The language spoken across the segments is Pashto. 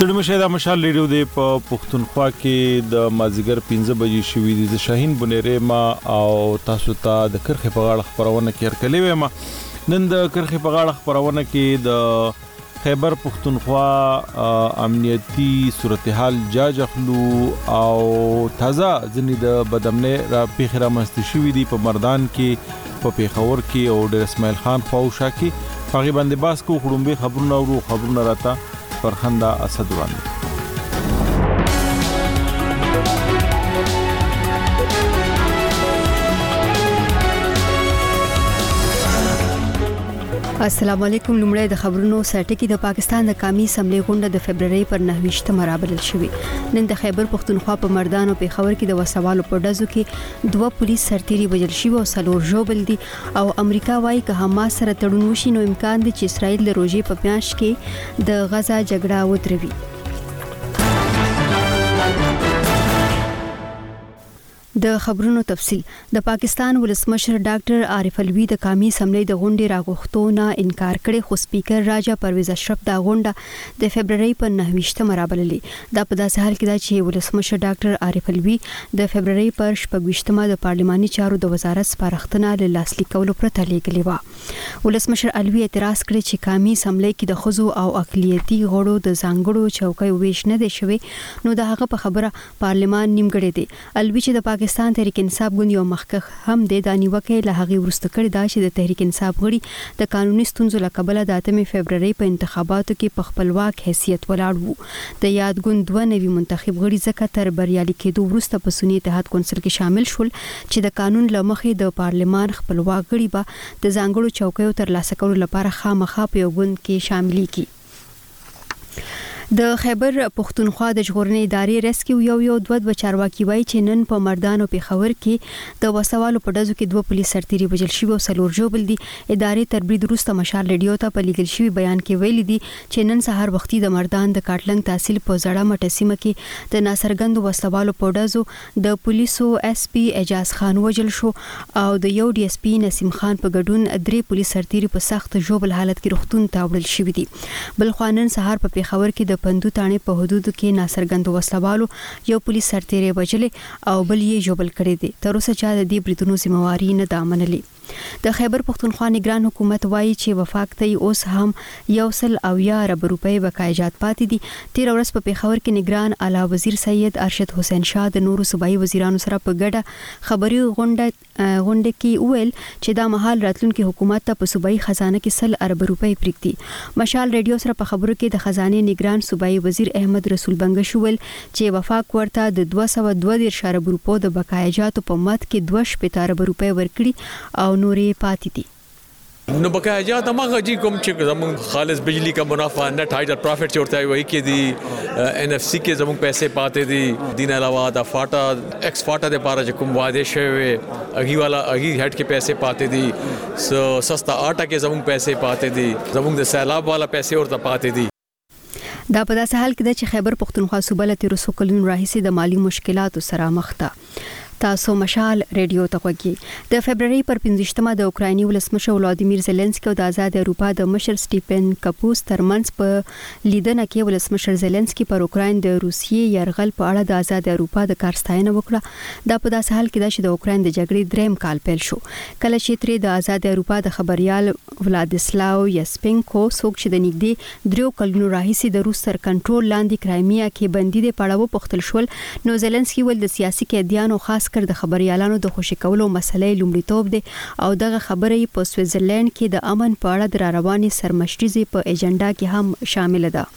ستړي مشه دا مشال ریډیو دی په پښتونخوا کې د مازیګر 15 بجې شوې دي د شاهین بنيرې ما او تاسو ته تا د کرخې په غاړه خبرونه کې ورکلې وې ما نن د کرخې په غاړه خبرونه کې د خیبر پښتونخوا امنیتی صورتحال جاج اخلو او تازه ځنی د بدمنې را پیخره مست شوې دي په مردان کې په پیښور کې او ډیر اسماعیل خان خو او شاکي هغه باندې باس کو خړومبه خبرونه او خبرونه راته فرخنده اسد وړاندې السلام علیکم لمړی د خبرونو سرټکی د پاکستان د قومي اسمبلی غونډه د فبرवरी پر 9مه مرابل شوې نن د خیبر پښتونخوا په مردان او پیښور کې د وسوالو په ډزو کې دوه پولیس سرتیري وژل شوي او څلور ژوبل دي او امریکا وایي که حماس سره تړون وشي نو امکان دی چې اسرائیل د روژې په میاشت کې د غزا جګړه ودروي د خبرونو تفصيل د پاکستان ولسمشر ډاکټر عارف علوي د قامي اسمبلی د غونډې راغښتو نه انکار کړي خو سپیکر راجا پرویز اشرف دا غونډه د فبرورۍ په نهه ویشت مه رابللې. دا په داسې حال کې ده چې ولسمشر ډاکټر عارف علوي د فبرورۍ پر شپږ ویشت مه د پارلماني چارو د وزارت سپارښتنه له لاسلیک کولو پرته لېږلې وه. ولسمشر علوي اعتراض کړی چې قامي اسمبلۍ کې د ښځو او اقلیتي غړو د ځانګړو چوکیو وېش نه دی شوی نو د هغه په خبره پارلمان نیمګړی دی علوي چې د پاکستان تحریک انصاف ګوند یو مخکښ هم دی، دا نیوکه یې له هغې وروسته کړې ده چې د تحریک انصاف غړي د قانوني ستونزو له کبله د اتمې فبرورۍ په انتخاباتو کې په خپلواک حیثیت ولاړ وو. د یاد ګوند دوه نوي منتخب غړي ځکه تر بریالي کېدو وروسته په سني اتحاد کونسل کې شامل شول چې د قانون له مخې د پارلمان خپلواک غړي به د ځانګړو چوکیو ترلاسه کولو لپاره خامخا په یو ګوند کې شاملېږي. د خیبر پښتونخوا د ژغورنې ادارې ریسکیو یو یو دوه دوه چارواکي وایي چې نن په مردان او پېښور کې د وسلوالو په ډزو کې دوه پولیس سرتیري وژل شوي او څلور ژوبل دي. ادارې تر برید وروسته مشال ریډیو ته په لیږل شوي بیان کې ویلي دي چې نن سهار وختي د مردان د کاټلنګ تحصیل په زړه مټه سیمه کې د ناڅرګندو وسلوالو په ډزو د پولیسو ایس پي اعجاز خان ووژل شو او د یو ډي ایس پي نسیم خان په ګډون درې پولیس سرتیري په سخت ژوبل حالت کې روغتون ته وړل شوي دي. بلخوا نن سهار په پېښور کې د پندو تاڼې په حدودو کې ناڅرګندو وسله والو یو پولیس سرتیری وژلی او بل یې ژوبل کړی دی. تر اوسه چا د دې بریدونو ذمه واري نه ده منلې. د خیبر پښتونخوا نګران حکومت وایي چې وفاق ته یې اوس هم یو سل اویا ارب روپۍ بقایجات پاتې دي. تېره ورځ په پېښور کې نګران اعلی وزیر سید ارشد حسین شاه د نورو صوبايي وزیرانو سره په ګډه خبري غونډه کې وویل چې دا مهال راتلونکي حکومت ته په صوبايي خزانه کې سل ارب روپۍ پرېږدي. مشال رېډیو سره په خبرو کې د خزانې نګران صوبايي وزیر احمد رسول بنګش وویل چې وفاق ورته د دوه سوه دوه دېرش ارب روپو د بقایا جاتو په مد کې دوه شپېته ارب روپۍ ورکړي او نورې یې پاتې دي. نو بقایا جات هماغه دي کوم چې زموږ خالص بجلی کا منافع نت هایډر پرافټ چې ورته وایي کې دي، این ایف سي کې زموږ پیسې پاتې دي، دې نه علاوه د فاټا ایکس فاټا لپاره چې کوم وعدې شوې وې هغې والا هغې هیډ کې پیسې پاتې دي، سستا آټا کې زموږ پیسې پاتې دي، زموږ د سیلاب والا پیسې ورته پاتې دي. دا په داسې حال کې ده چې خیبر پښتونخوا صوبه له تېرو څو کلونو راهیسې د مالي مشکلاتو سره مخ ده. تاسو مشال ریډیو ته غوږ یئ. د فبرورۍ پر پنځویشتمه د اوکرایني ولسمشر ولادیمیر زیلنسکي او د ازادې اروپا د مشر سټیفن کپوس ترمنځ په لیدنه کې ولسمشر زیلنسکي پر اوکراین د روسیې یرغل په اړه د ازادې اروپا د کار ستاینه وکړه. دا په داسې حال کې ده چې د اوکراین د جګړې دریم کال پیل شو کله چې ترې د ازادې اروپا د خبریال ولادیسلاو یسپینکو، څوک چې د نږدې دریو کلونو راهیسې د روس تر کنټرول لاندې کرایمیا کې بندي دی، په اړه وپوښتل شول، نو زیلنسکي وویل، د سیاسي قیدیانو خاص کر د خبریالانو د خوشې کولو مسئله یې لومړیتوب دی او دغه خبره یې په سویټزرلینډ کې د امن په اړه د راروانې سرمشریزې په ایجنډا کې هم شامله ده.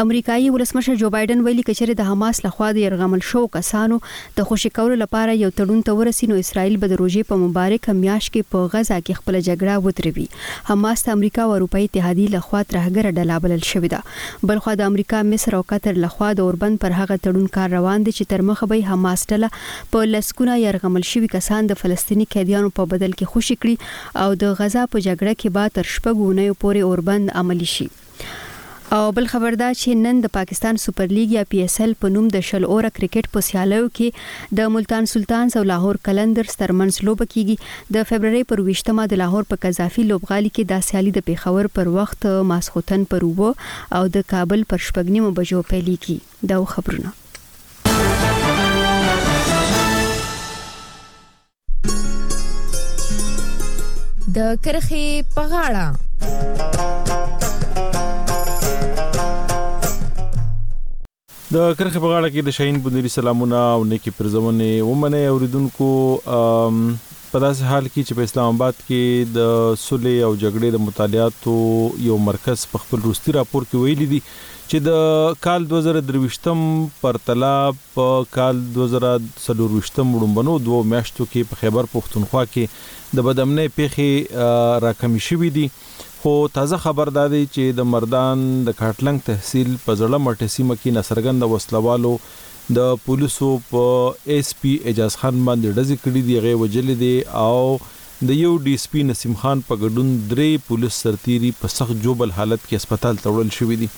امریکايي ولسمشر جو بایډن ویلي، که چېرې د حماس له خوا د یرغمل شوو کسانو د خوشې کولو لپاره یو تړون ته ورسي، نو اسراییل به د روژې په مبارکه میاشت کې په غزه کې خپله جګړه ودروي. حماس ته امریکا او اروپايي اتحادیې له خوا ترهګره ډله بلل شوې ده. بلخوا د امریکا، مصر او قطر له خوا د اوربند پر هغه تړون کار روان دی چې ترمخه به یې حماس ډله په لسګونه یرغمل شوي کسان د فلسطیني قیدیانو په بدل کې خوشې کړي او د غزه په جګړه کې به تر شپږو اونیو پورې اوربند عملي شي. او بل خبر دا چې نن د پاکستان سپر لیګ یا پی ایس ایل په نوم د شل اوره کرکټ په سیالیو کې د ملتان سلطانز او لاهور کلندرز ترمنځ لوبه کیږي د فبرورۍ پر ویشتمه د لاهور په قذافي لوبغالي کې دا سیالي د پیښور پر وخت ماسخوتن پر اووه او د کابل پر شپږ نیمو بجو پیلیږي دا خبرونه د کرخې په غاړه د کرخه په غاړه کې د شاهین بندری سلامونه او نیکی پرځونه ومنه اوریدونکو په داسې حال کې چې په اسلام آباد کې د سولې او جګړې د مطالعاتو یو مرکز په خپل روستي راپور کې ویلي دي چې د کال دوه زره درویشتم پرتله په کال دوه زره څلور ویشتم وړومبنو دوو میاشتو کې په خیبر پښتونخوا کې د بدامنۍ پېښې راکمې شوې دي، خو تازه خبر دا دی چې د مردان د کاټلنګ تحصیل په زړه مټې سیمه کې ناڅرګنده وسله والو د پولیسو په ایس پي اعجاز خان باندې ډزې کړې دي، هغه یې وژلی دی او د یو ډي اس پي نسیم خان په ګډون درې پولیس سرتیري په سخت ژوبل حالت کې هسپتال ته وړل شوي دي.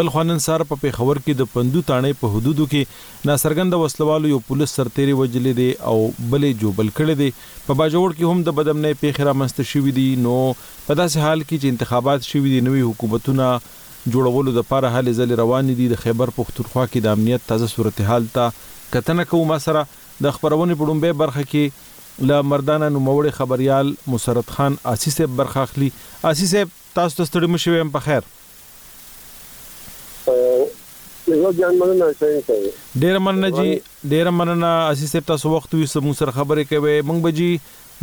بل خوا نن سهار په پېښور کې د پندو تاڼې په حدودو کې ناڅرګنده وسله والو یو پولیس سرتیری وژلی دی او بل یې ژوبل کړی دی. په باجوړ کې هم د بدامنۍ پېښې رامنځته شوي دي نو په داسې حال کې چې انتخابات شوي دي نوي حکومتونه جوړولو لپاره هلې ځلې روانې دي د خیبر پښتونخوا کې د امنیت تازه صورتحال ته کتنه کوو ما سره د خپرونې په ړومبۍ برخه کې له مردانه نوموړې خبریال مسرت خان آسی صیب برخه اخلي. آسی صیب تاسو ته ستړي مه شي وایم په خیر. عزت جان مننه شاهین صاحب. ډېره مننه جي ډېره مننه آسی صیب تاسو وخت ویوست موږ سره خبرې کوې موږ به جي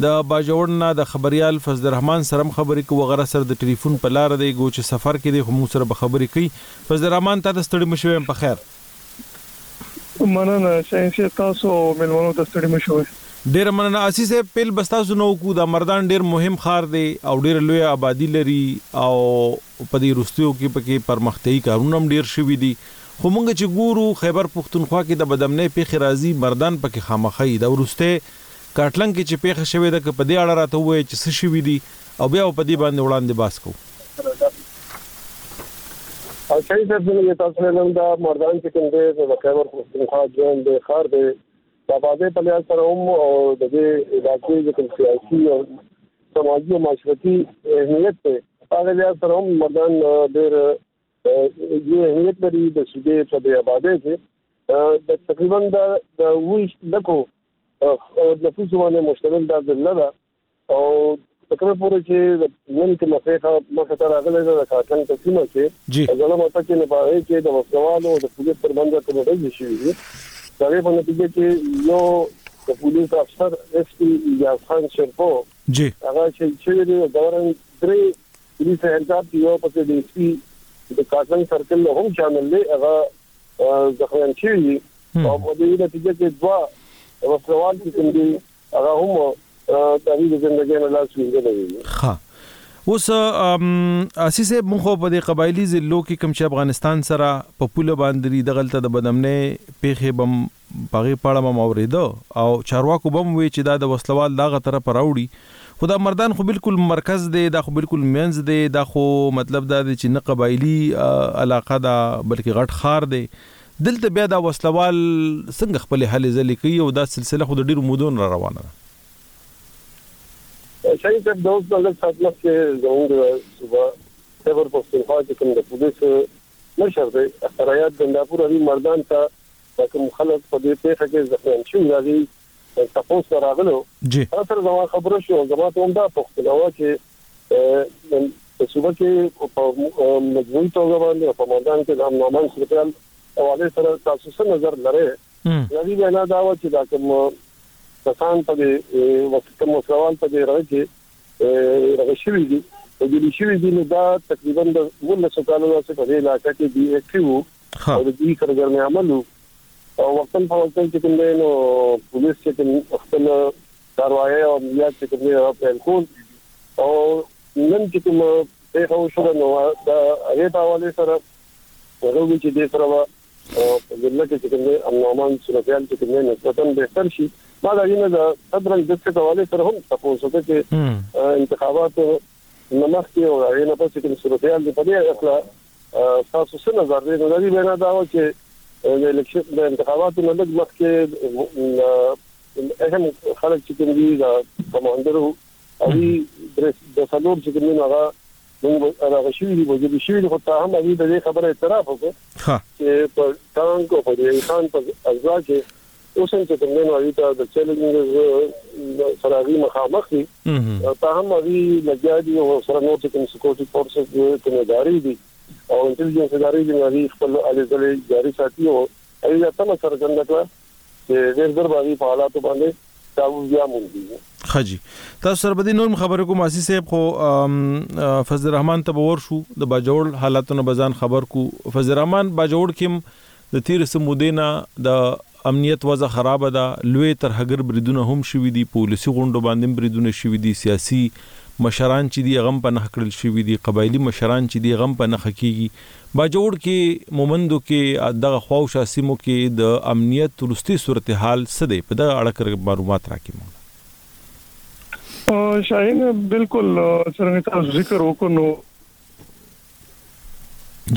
د باجوړ نه د خبریال فضل الرحمن سره هم خبرې کوو هغه راسره د ټلیفون په لاره دی ګو چې سفر کې دی خو موږ سره به خبرې کوي فضل الرحمن تاته ستړي مه شي وایم په خیر. مننه شاهین صاحب تاسو او مېلمنو ته ستړي مه شوئ. ډېره مننه اسي صاحب پېل به ستاسو نه وکړو دا مردان ډېر مهم ښار دی او ډېره لویه ابادي لري او په دې وروستیو کې پکې پرمختیايي کارونه هم ډېر شوي دي خو موږ چې ګورو خیبر پښتونخوا کې د بدامنۍ پېښې راځي مردان پکې خامخا وي دا وروستی کارټلنګ کې چې پېښه شوې ده که په دې اړه راته ووایې چې څه شوي دي او بیا به په دې باندې وړاندې بحث کوو. اچايي صاحب څنګه یې تاسو له نن دا مردان چې کوم دی د خیبر پښتونخوا ځوان دی ښار دی د آبادۍ په لحاظ سره هم او د دې علاقې چې کوم سیاسي او سماجي او معاشرتي اهمیت دی هغه لحاظ سره هم مردان ډېر یو اهمیت لري د سیدې په دې آبادې کې د تقریبا د ویش لکو نفوس باندې مشتمل دا ضلع ده او تکره پورې چې نن کې مخېخه مخه ته راغلې ده د کاټن په سیمه کې ځله ماته کې نه پاره کې د وسوالو د پولیس پر باندې کوم ډول شي دي دا یې په نتیجه کې یو د پولیس افسر اس پی یاسان شرپو جی هغه چې چې د دوران درې پوليس ته انصاف چې يو پکې ډي ايس پي د کاټنګ سرکل نه هم شامل دی هغه زخميان شوي دي او په دې نتيجه کې دوه وسلوال چې کوم دي هغه هم د هغوی د زندګۍ نه لاس وینځلی دی ښه اوس اسی صاحب مخ په دې قبایلی ضلعو کې کوم چې افغانستان سره په پوله باندې دغلت د بدمنې پیخې بم په هغې په اړه به هم اورېده او چارواکو به هم وې چې دا د وسله وال د هغه طرفه راوړي خو دا مردان خو بلکل مرکز دی دا خو بلکل مینځ دی دا خو مطلب دا دی چې نه قبایلي علاقه ده بلکې غټ ښار دی دلته بیا دا وسله وال څنګه خپلې هلې ځلې کوي او دا سلسله خو د ډېرو مودو نه را روانه ده. شهید صاحب د اوس نه لږ ساعت مخکې زموږ صوبه خیبر پښتونخوا کې کوم د پولیسو مشر دی اخترایات ګنداپور علي مردان ته دا کوم خلک په دې پېښه کې زخمیان شوي، د هغوی تپوس ته راغلو، هغه سره زما خبره شوه او زما ته هم دا پوښتنه وه چې په صوبه کې په مجموعي توګه باندې او په میدان کې د امن او امان صورتحال په حوالې سره تاسو څه نظر لرئ؟ د هغوی وینا دا وه چې دا کوم کسان په دې کوم وسلهوال په دې هغه کې رغ شوی دی او د شوی دی نو دا تقریبا د ول سکانو واسه په دې علاقې کې دی اکټیو او د دې سره ګرمه عملو او وقتن په وقتن چې کوم نو پولیس چې کوم خپل کاروایي او عملیات چې کوم پیل کول او نن چې کوم په هو شو نو دا هغه په حواله سره هغه چې د سره او په ضلع کې چې کوم دی امن امان صورتحال چې کوم دی نسبتا بهتر شي ما دا یې نه ده صدرنګ د څه کولای سره هم تاسو ته چې انتخابات نمخ کې او هغه نه پاتې کوم صورتحال دی په دې اصله تاسو څه نظر دی نو دا دی نه دا و چې د الیکشن د انتخاباتو نه لږ مخکې اهم خلک چې کوم دي د کمانډرو او د سلور چې کوم هغه موږ راغ شوي دي وژل شوي دي خو تاهم هغوی د دې خبره اعتراف وکړ چې په ټانک او په دې خان په ازا کې اوس هم چې کوم نه هغوی ته د چیلنجز سره هغوی مخامخ دي تاهم هغوی لګیا دي او سره نور چې کوم سکیورټي فورسز دي کوم ادارې دي او انټیلیجنس ادارې دي هغوی خپل هلې ځلې جاري ساتي او هغوی دا تمه څرګنده کړه چې ډېر زر به هغوی په حالاتو باندې قابو بیا موندي ښه جي تاسو سره به دې نور خبرې کوم عاصي صاحب خو فضل الرحمن ته به ورشو د باجوړ حالاتونه به ځان خبر کو فضل الرحمن باجوړ کې د تیر سمودې نه د امنیت وضع خراب ده لوی ترهګر بریدونه هم شوي دي په ولسي غونډو باندې بریدونه شوي دي سیاسي مشران چې دی غم په نخ کړل شوي دي قبایلی مشران چې دی غم په نخ کیږي باجوړ کې، مومندو کې او دغه خواوشا سیمو کې د امنیت وروستۍ صورتحال څه دی؟ په دغه اړه که معلومات راکړې موږ ته. شاهین بلکل څرنګه تاسو ذکر وکړو نو.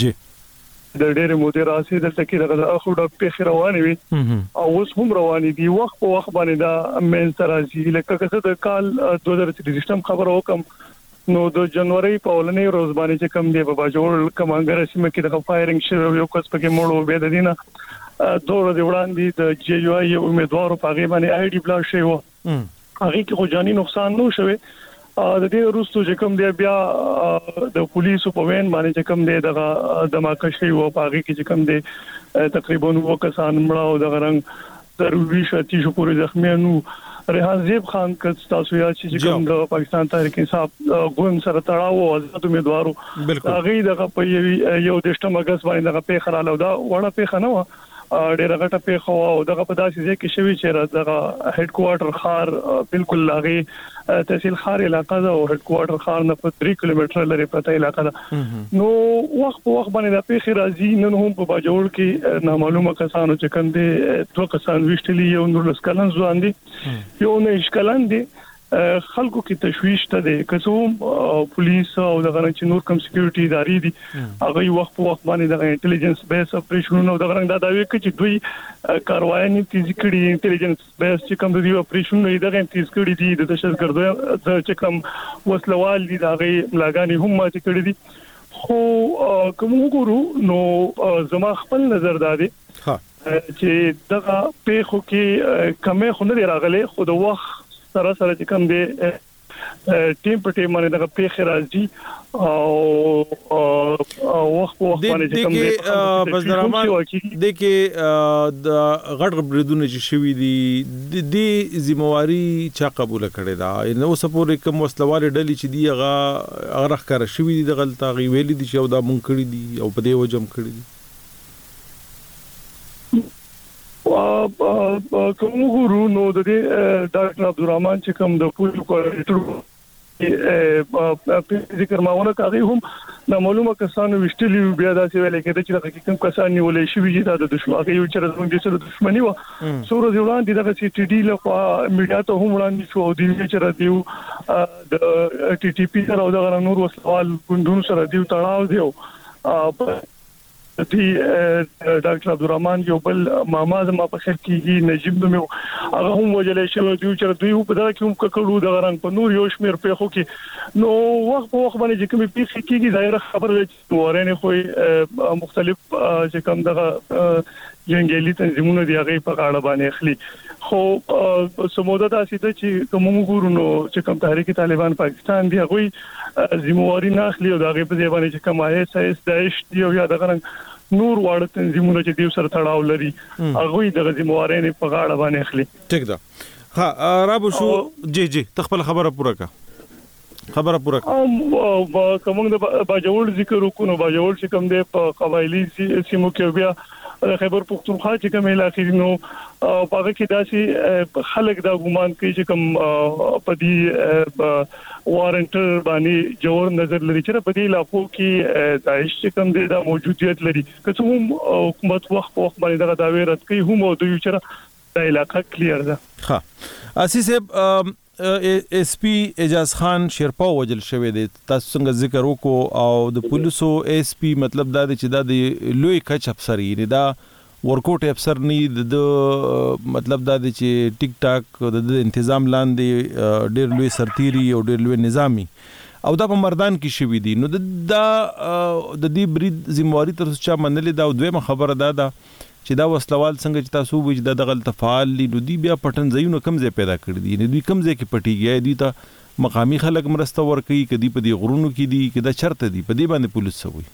جی. د ډېرې مودې راهسې دلته کې دغه اخرو ډب پېښې روانې وي او اوس هم روانې دي وخت په وخت باندې دا منځ ته راځي لکه که زه د کال دوه زره څلور ویشت خبره وکړم نو د جنورۍ په اولنۍ ورځ باندې چې کوم دی په باجوړ کمانګره سیمه کې د فایرنګ شوی یو کس پکې مړ و به د دینه دوه ورځې وړاندې د جی یو ای امیدوارو په غیبه باندې آی ډی بلاک شوی و هغه کې خو جاني نقصان نو شوی د دې وروسته چې کوم دی بیا د پولیسو په وین باندې چې کوم دی دغه دماکشي او پاغي کې چې کوم دی تقریبا وو کسان مړه او دغه رنګ تر ویش اتیش پورې زخمیان وو ریحان زیب خان کڅ تاسو یاد شي چې کوم د پاکستان تحریک انصاف غون سره تړاو او آزاد امیدوارو هغه دغه په یو دشتم اگست باندې دغه پیښه رااله دا وړه پیښه نه و ډیره غټه پیښه او دغه په داسې ځای کې شوی چې دغه هډ کوارټر خار بالکل لاغي تحصیل خار علاقه ده او هډ کوارټر خار نه په 3 کیلومتر لري پته علاقه ده نو وخت په وخت باندې د پیخي راځي نن هم په باجوړ کې نامعلومه کسانو چې کوم دي دوه کسان وشتلي یو نور لسکلن ځوان دي یو نه اشکلن دي خلکو کې تشويش ته دي کسوم پولیس او دغه چې نور کم سکیورټي ادارې دي هغه وخت په وخت باندې د انټيليجنس بیس اپریشنونو دغه رنګ دا داوي کوي چې دوی کاروایي نه تیزی کړي انټيليجنس بس چې کوم د دې اپریشنونو یې دغه تیز کړي دي د دهشتګردۍ چې کوم وسله وال دي دا غي ملاګانې هم ماتې کړې دي خو کوم وګورو نو زما خپل نظر دا دی چې دغه پیښو کې کمې خو نه راغلي خو د وخت سره سره چې کوم دی ټیم په ټیم باندې دغه پیښه راځي او وخت په وخت باندې چې کوم دی بس درمان د کې د غټ غټ بریدونه چې شوي دي د دې ذمہواری چا قبول کړي دا نو سپورې کوم وسلوالې ډلې چې دی هغه هغه راخکار شوی دي د غلطه غي ویل دي چې دا مونږ کړی دي او په دې وجم کړی دي که موږ وګورو نو د دې ډاکټر عبدالرحمن چې کوم د پولیو کوارډینیټر په ذکر ماونه کاغي هم د معلومه کسانو وشتلی بیا دا څه ویل کېده چې د حقیقت کسان نیولې شي چې دا د دشمنی یو چر زموږ د سره دشمنی و سور دی وړاندې دغه چې ټي ډي له خوا میډیا ته هم وړاندې شو او دی چې را دیو د ټي ټي پی سره او د نور وسوال ګوندونو سره دیو تړاو دیو دی ډاکټر عبدالرحمن یو بل ماما زما په خیر کېږي نجیب نوم یو هغه هم وجلې شوی دی چې دوی په دغه کې هم ککړو د غرنګ په نور یو شمیر پیښو کې نو وخت په وخت باندې چې کومې پیښې کېږي ظاهر خبره ده چې مورنه خو مختلف چې کوم دغه جنگیالي تنظیمونه دی هغه په غاړه باندې اخلي خو سموده دا سیده چې کوم ګورو نو چې کوم تحریک طالبان پاکستان دی هغه ذمہ واری نه اخلي او دا غي په ځای باندې چې کوم آی اس آی اس داعش دی او یا دغه نور واړه تنظیمونه چې دیو سره تړاو لري هغه د ذمہ واری نه په غاړه باندې اخلي ټیک ده ها را به شو جی جی تخپل خبره پوره کا خبره پوره کوم د باجوړ ذکر وکړو باجوړ چې کوم دی په قبایلی سیمو کې بیا د خیبر پښتونخوا چې کوم علاقې دي نو په هغه کې داسې خلک دا ګومان کوي چې کوم په دې وارنټر باندې جوړ نظر لري چې په دې علاقو کې داعش چې کوم دی دا موجودیت لري که څه هم حکومت وخت په وخت باندې دا داوی رد کوي هم او دوی چې دا علاقہ کلیر ده ها اسی صاحب اې اېس پي اعجاز خان شېرپه وژل شوی دی، تاسو څنګه ذکر وکړو او د پولیسو اېس پي مطلب دا دی چې دا د لوی کچ افسر یې یعنې دا ورکوټی افسر نه یې د ده مطلب دا دی چې ټیک ټاک د ده د انتظام لاندې ډېر لوی سرتېري یو ډېر لوی نظام یې او دا په مردان کې شوي دي نو د ده د دې برید ذمه واري تر اوسه چا منلې ده او دویمه خبره دا ده چې دا وسله وال څنګه چې تاسو ووې چې دا دغلته فعال دي نو دوی بیا پټن ځایونه کوم ځای پیدا کړي دي یعنې دوی کوم ځای کې پټیږي ایا دوی ته مقامي خلک مرسته ورکوي که دوی په دې غرونو کې دي که دا چرته دي په دې باندې پولیس څه وایي.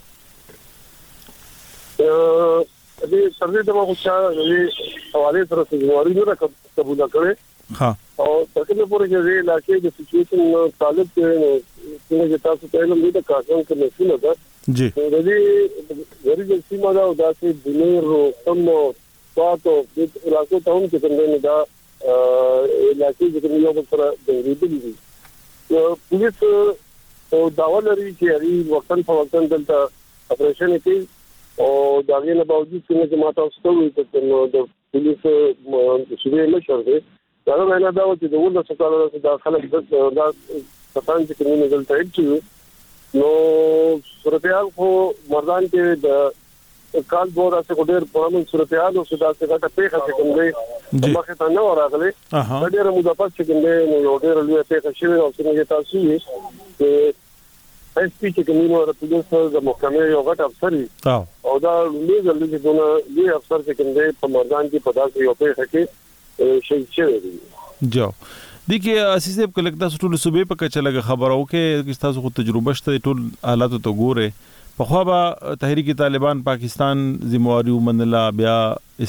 دې تر دې دمه خو چا ددې حوالې سره څه ذمه واري نه ده قبوله کړې. ها. او تر کومه پورې چې د علاقې د سچویشن نه طالب دی نو څنګه چې تاسو ته علم دی د کاشان کې نسلونه ده جی نو د دې غریزه سیمه ده او داسې بنیر او سم او پات او د علاقو ته هم چې کوم دی دا علاقې چې کوم یو بل سره جنګېدلي دي نو پولیس او داوا لري چې هغوی وختن په وختن دلته اپریشن کوي او د هغې نه باوجود څنګه چې ما تاسو ته وویل چې د پولیسو د صوبې مشر دی د هغه وینا دا وه چې د ولسو کالو راځي دا خلک دلته دا کسان چې کومونه دلته هېټ شوي نو صورتحال خو مردان کې د کال دوه داسې خو ډېر پرامن صورتحال اوس داسې غټه پېښه چې کوم دی مخې ته نه راغلي ډېره موده پس چې کوم دی نو یو ډېر لوی پېښه شوې او څنګه تاسو یې اس پی چې کومینو د پولیس د محکمې یو غټ افسر او دا لوی ځل چې دونه لوی افسر چې کوم دی په مردان کې په داسې یو پیښه کې شهید شوی دی جو دي کې اساس صاحب کله تاسو ټول صوبې په کچه لګه خبرو کې چې تاسو خو تجربه شته ټول حالات ته ګوره په خو به تحریک طالبان پاکستان ذمہواری ومنله بیا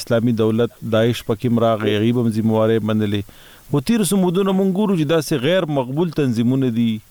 اسلامی دولت داعش پکې مراغه غیبم ذمہواری منلې خو تیر سمودونه مونږ ګورو چې داسې غیر مقبول تنظیمونه دي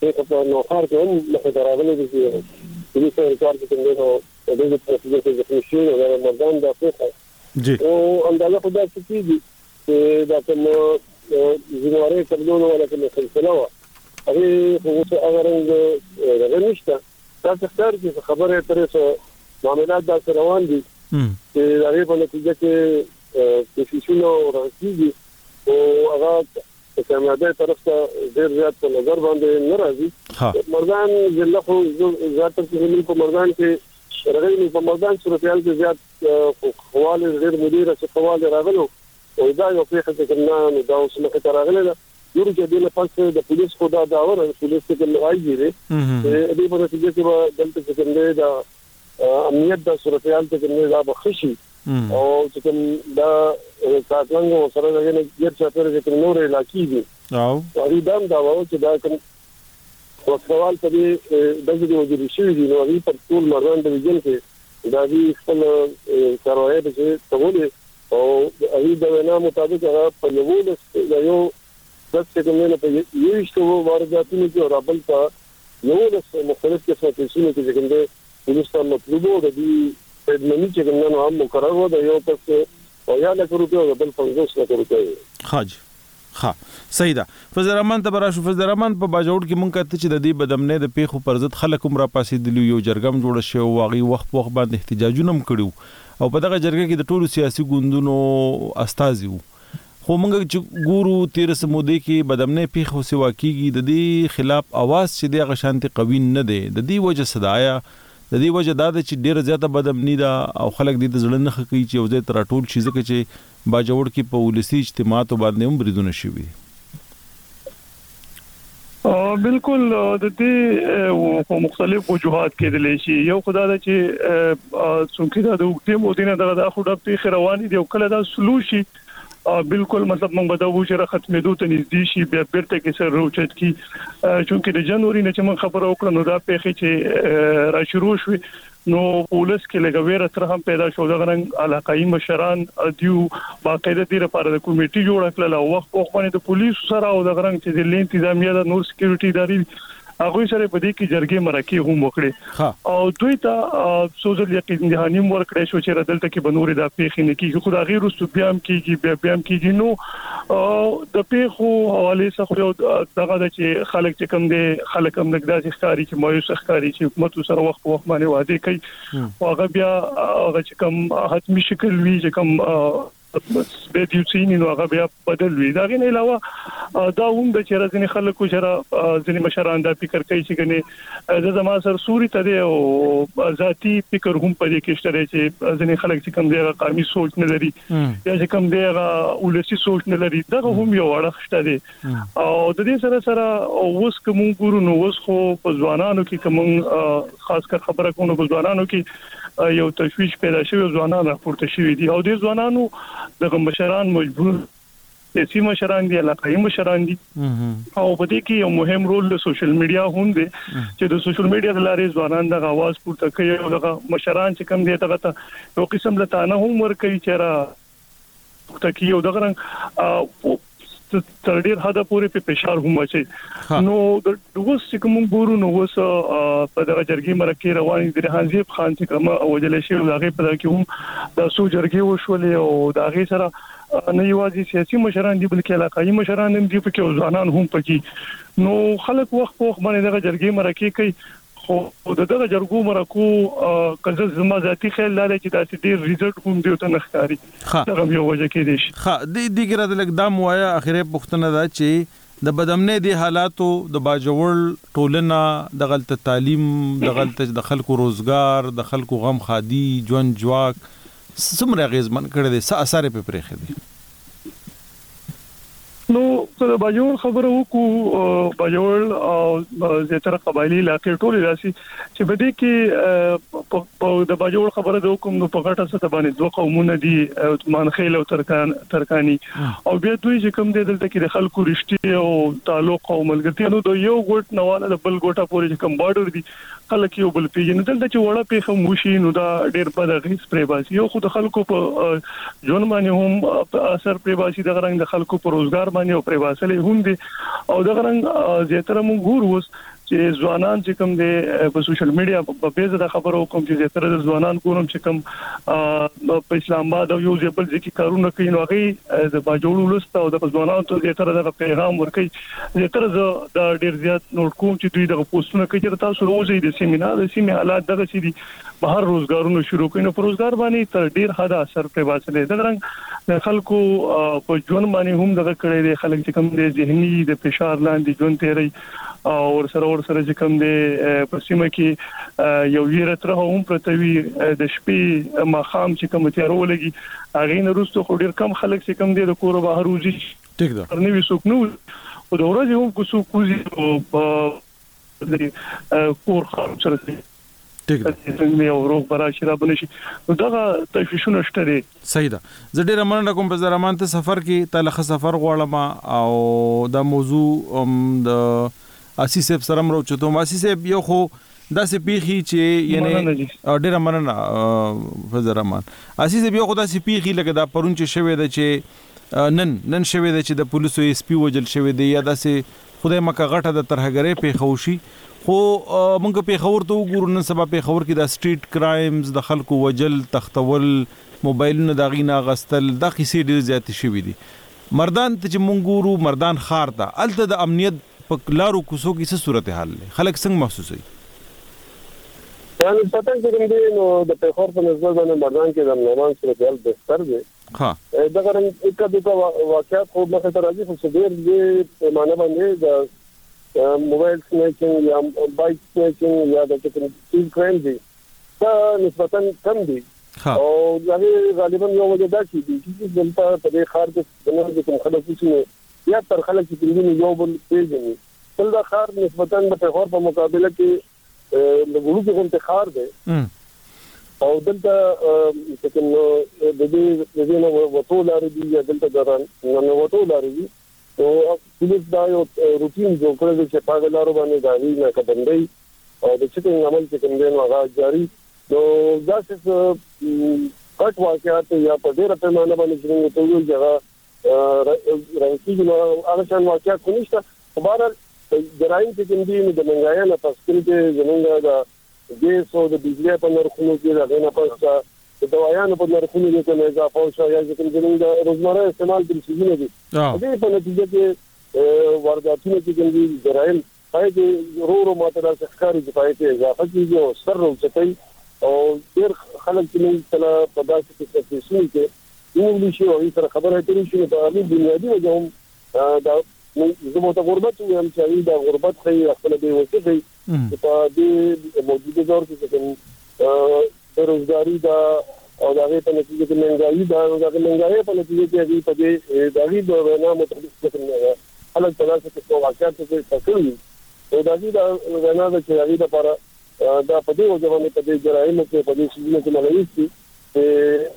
دی خو په نوښار کې هم مخې ته راغلی دی چې پولیس او ریکارډ کې کوم دی نو په دې کې نتیجه کې زخمي شوی دی دا مردان دا پېښه جی او اندازه خو دا څه کېږي چې دا کوم ذموارۍ قبلولو والا کومه سلسله وه هغې خو اوس هغه رنګ دغه نشته داسې ښکاري چې خبرې اترې سو معاملات داسې روان دي چې هغې په نتیجه کې کوششونه ورغکیږي او هغه د کامیابۍ طرف ته ډیر زیات په نظر باندې نه راځي مردان ضلع خو زیاتره څه په مردان کې راغلي نو په مردان صورتحال کې زیات خواله ډېر مدیر چې خواله راغلو او دا یو پیښه چې کومه نو دا اوس مخه ته راغله ده نور چې دینه پس د پولیس خو دا دا ور پولیس ته کوم راځي دي دې په نتیجه کې دلته چې کوم دی دا امنیت دا صورتحال ته کوم دا به خشي او چې کوم دا ساتلنګ او سره دغه نه ګر چاپیر چې کوم نور علاقې دي او هغه دا دا و چې دا کوم وسوال په دې دغه د وزیر شي دي نو هغه پر ټول مران د ویژن کې دا دي خپل کاروایي چې څنګه او هغه د وینا مطابق هغه په یو لس یو د څه کوم نه په یو شته وارداتونو کې رابل ته یوولس مختلف قسمه کیسونو کې چې کوم دی پولیس ته مطلوب و د دوی ټریډ مني چې کوم نن هم مقرر و د یو کس اویا لکه روپۍ او د بل پنځوس لکه روپۍ وې. ښه جي ښه صحیح ده فضل الرحمن ته به راشو فضل الرحمن په باجوړ کې موږ کتل چې د دې بدامنۍ د پېښو پر ضد خلک هم راپاڅېدلي وو یو جرګه هم جوړه شوې وه هغوی وخت په وخت باندې احتجاجونه هم کړي وو او په دغه جرګه کې د ټولو سیاسي ګوندونو استازي وو خو موږ چې ګورو تېره څه مودې کې بدامنۍ پېښو سوا کېږي د دې خلاف اواز چې دی هغه شانتې قوي نه دی د دې وجه څه ده ایا د دې وجه دا ده چې ډېره زیاته بدامني ده او خلک دې ته زړه نه ښه کوي چې یو ځای ته راټول شي ځکه چې باجوړ کې په ولسي اجتماعاتو باندې هم بریدونه شوي دي. بالکل د دې په مختلف وجوهات کې دلی شي یو خدای دا چې څونکې دا د وګړي مودینه دغه د اخو ډب پیخ رواني دی او کله دا سلوشي بالکل مطلب موږ به دا وجره ختمېدو ته نږدې شي بیا بیرته کې سر روچت کی چې د جنوري نه چې موږ خبرو وکړو نو دا پیخ چې را شروع شوي نو په ولس کې لږه ویره تر هم پیدا شو دغه رنګ علاقايي مشران دیو باقاعده دې لپاره د کمیټې جوړ کړل او وخت په وخت د پولیسو سره او دغه رنګ چې ځلې انتظامیه د نور سکیورټي اداري هغه سره په دې کې جرګې مرکه هم وکړي او دوی ته سوزل یقین جهانیم ورکړې شو چې دلته کې بنوري د پیښې نه کیږي خو دا غیر رسوبیام کیږي بیا بیا کیږي نو او د پیښو حواله سره خو دغه د چې خلک چې کم دي خلک هم نګدا چې ښکاری چې مایوس ښکاری چې حکومت سره وخت په وخت باندې وعده کوي او هغه بیا هغه چې کم حتمی شکل وی چې کم به دې چینی نو هغه بیا بدل وی دا غي نه علاوه دا هم د چیرې ځنې خلکو سره ځنې مشران دا فکر کوي چې کنه د زما سر سوري ته دی او ذاتی فکر هم پدې کې شته چې ځینې خلک چې کم دی هغه قامي سوچ نه لري یا چې کم دی هغه ولسی سوچ نه لري دا هم یو اړخ شته دی او د دې سره سره اوس کوم ګورو نو اوس خو په ځوانانو کې کوم خاص کر خبره کوم په ځوانانو کې یو تشویش پیدا شوی ځوانان راپورته شوی دي او د ځوانانو د مشران مجبور سیاسي مشران دي علاقايي مشران دي او په دې کې یو مهم رول د سوشل میډیا هم دی چې د سوشل میډیا د لارې ځوانان د غواز پورته کوي او دغه مشران چې کم دي دغه ته یو قسم له تانه هم ور کوي چې را پورته کوي او دغه رنګ تر ډیر حد پورې په فشار هم اچي نو د اوس چې کوم ګورو نو اوس په دغه جرګې مرکه روان دي د حنزیب خان چې کوم وجل شي هغه په دغه کې هم د سو جرګې وشولې او دا غي سره نه یوازې سیاسي مشران دي بلکې علاقایي مشران هم دي په کې ځوانان هم پکې نو خلک وخت په وخت باندې دغه جرګې مرکه کوي خو د دغه جرګو مرکو کله زما ذاتی خیال لاره چې دا چې ډیر ریزلټ هم دی ته نخکاری دا یو وجه کې دی شي خا د دې ګره د لګدام وایا اخیره پښتنه دا چې د بدامنۍ د حالاتو د باجوړ ټولنه د غلط تعلیم د غلط د خلکو روزګار د خلکو غم خادي ژوند جواک څومره اغېزمن کړی دی، څه اثر یې پرې پرېښی دی؟ نو که د باجوړ خبره وکړو، باجوړ او زیاتره قبایلي علاقې ټولې داسې چې په دې کې د باجوړ خبره د حکم نو په غټه سطح باندې دوه قومونه دي مانخیل او ترکان ترکانی او بیا دوی چې کوم دي دلته کې د خلکو رښتیا او تعلق او ملګرتیا نو د یو ګوټ نواله د بل ګوټه پورې کوم بارډر دي خلک یو بل پیژني دلته چې وړه پیښه مو شي نو دا ډیر بد غیس پرې باسي یو خو د خلکو په ژوند باندې هم اثر پرې باسي د غرنګ د خلکو پر روزګار باندې او پرې باسلې هم دي او د غرنګ زیاتره مو ګور وس چې ځوانان چې کوم دي په سوشل میډیا په بیزه د خبرو کوم چې زیاتره د ځوانان ګورم چې کوم په اسلام آباد او یو ځبل ځکه کارونه کوي نو هغه د باجوړو لست او د ځوانانو ته زیاتره د پیغام ورکړي زیاتره زه دا ډیر زیات نوٹ کوم چې دوی دغه پوسټونه کوي چې تاسو روزي د سیمې نه د سیمې حالات دغه سي دي بهر روزګارونه شروع کړي نو روزګار باندې تر ډیر حد اثر په واسه دي دغه رنګ خلکو په ژوند باندې هم دغه کړي دي خلک چې کوم دي ذهني د فشار لاندې ژوند تیري او ور سره ور سره چې کوم دي په سیمه کې یو ویره تر هم پرتوي د شپې ماخام چې کوم تیارو لګي هغه نه روستو خو ډیر کم خلک چې کوم دي د کور بهر وځي ټیک ده. تر نوي څوک نه وځي خو د ورځې هم که څوک وځي نو په کور خراب سره دي ټیک ده څنګه یو روغ برا شي را بنشي نو دغه تشویشونه شته دي. صحیح ده زه ډیره مننه کوم په زرمان ته سفر کې تا له ښه سفر غواړم او دا موضوع هم د اسی صاحب سره هم راوچتوم اسی صاحب یو خو داسې پیخي چې یعنی ډیره مننه فضل الرحمن اسی صاحب یو خو داسې پیخي لکه دا پرون چې شوې ده چې نن نن شوې ده چې د پولیسو ایس پي وژل شوی دی یا داسې خدای مکه غټه د ترهګرۍ پیښه وشي خو موږ پیښور ته وګورو نن سبا پیښور کې د سټریټ کرایمز د خلکو وژل تختول موبایلونه د غینا غستل دا قصې ډیر زیاتې شوې دي مردان ته چې موږ ګورو مردان ښار ته الته د امنیت په لارو کوڅو کې څه صورتحال دی خلک څنګه محسوسوي نسبتا چې کوم دی نو د پیښور په نسبت باندې مردان کې د امنیت صورتحال بهتر دی ښه. دغه رنګ اکا دوکا واقعات خو مخې ته راځي خو چې ډېر لوی پیمانه باندې د موبایل سنیچنګ یا بایک سنیچنګ یا داسې کوم ډېر کرایم دي دا نسبتا کم دي او د هغې غالبا یوه وجه دا چې دي چې دلته په دې ښار کې زموږ چې کوم خلک اوسي نو زیاتره خلک چې کوم دي نو یو بل پېژني بل دا ښار نسبتا د پېښور په مقابله کې د وړوکي غونډې ښار دی او دلته چې کوم د دې د دې نو وټو لارې دي یا دلته ګران نو وټو لارې دي او پولیس دا یو روټین جوړ کړی دی چې په لارو باندې غالي نه کبندي او د چې کوم عمل چې کوم دی نو هغه جاری نو دا څه غټ واقعیت یا په ډیره پیمانه باندې چې موږ ته ویل چې هغه راکیږي نو هغه شان واقعیت خو نشته خو بهرحال جرایم چې کوم دي نو د منګایه نه پس کوم چې زمونږ د ګیس او د بجلی په نرخونو کې د هغې نه پس د دوایانو په نرخونو کې کوم اضافه او شایا چې کوم زمونږ د روزمره استعمال کوم څیزونه دي دې په نتیجه کې وارداتونه چې کوم دي جرایم پای کې رو رو ماته دا ښکاري چې پای کې اضافه کیږي او سر رو چتای او ډیر خلک چې موږ کله په داسې کې تفصیل کې ونیول شي او هغوی سره خبرې اترې وشي، نو په همدې بنیادي وجه هم دا زه به ورته غربت ووایم چې هغوی دا غربت ښيي، خپله بې وسي ښيي چې په دې موجوده دور کې چې کوم بې روزګاري ده او د هغې په نتیجه کې مهنګايي ده، نو د هغې مهنګايۍ په نتیجه کې هغوی په دې د هغوی د وینا مطابق چې کوم خلک په داسې قسمه واقعاتو کې اخته کړي وي، نو د هغوی دا وینا ده چې د هغوی لپاره دا په دې وجه باندې په دې جرایمو کې او په دې څیزونو کې ملوث دي. چې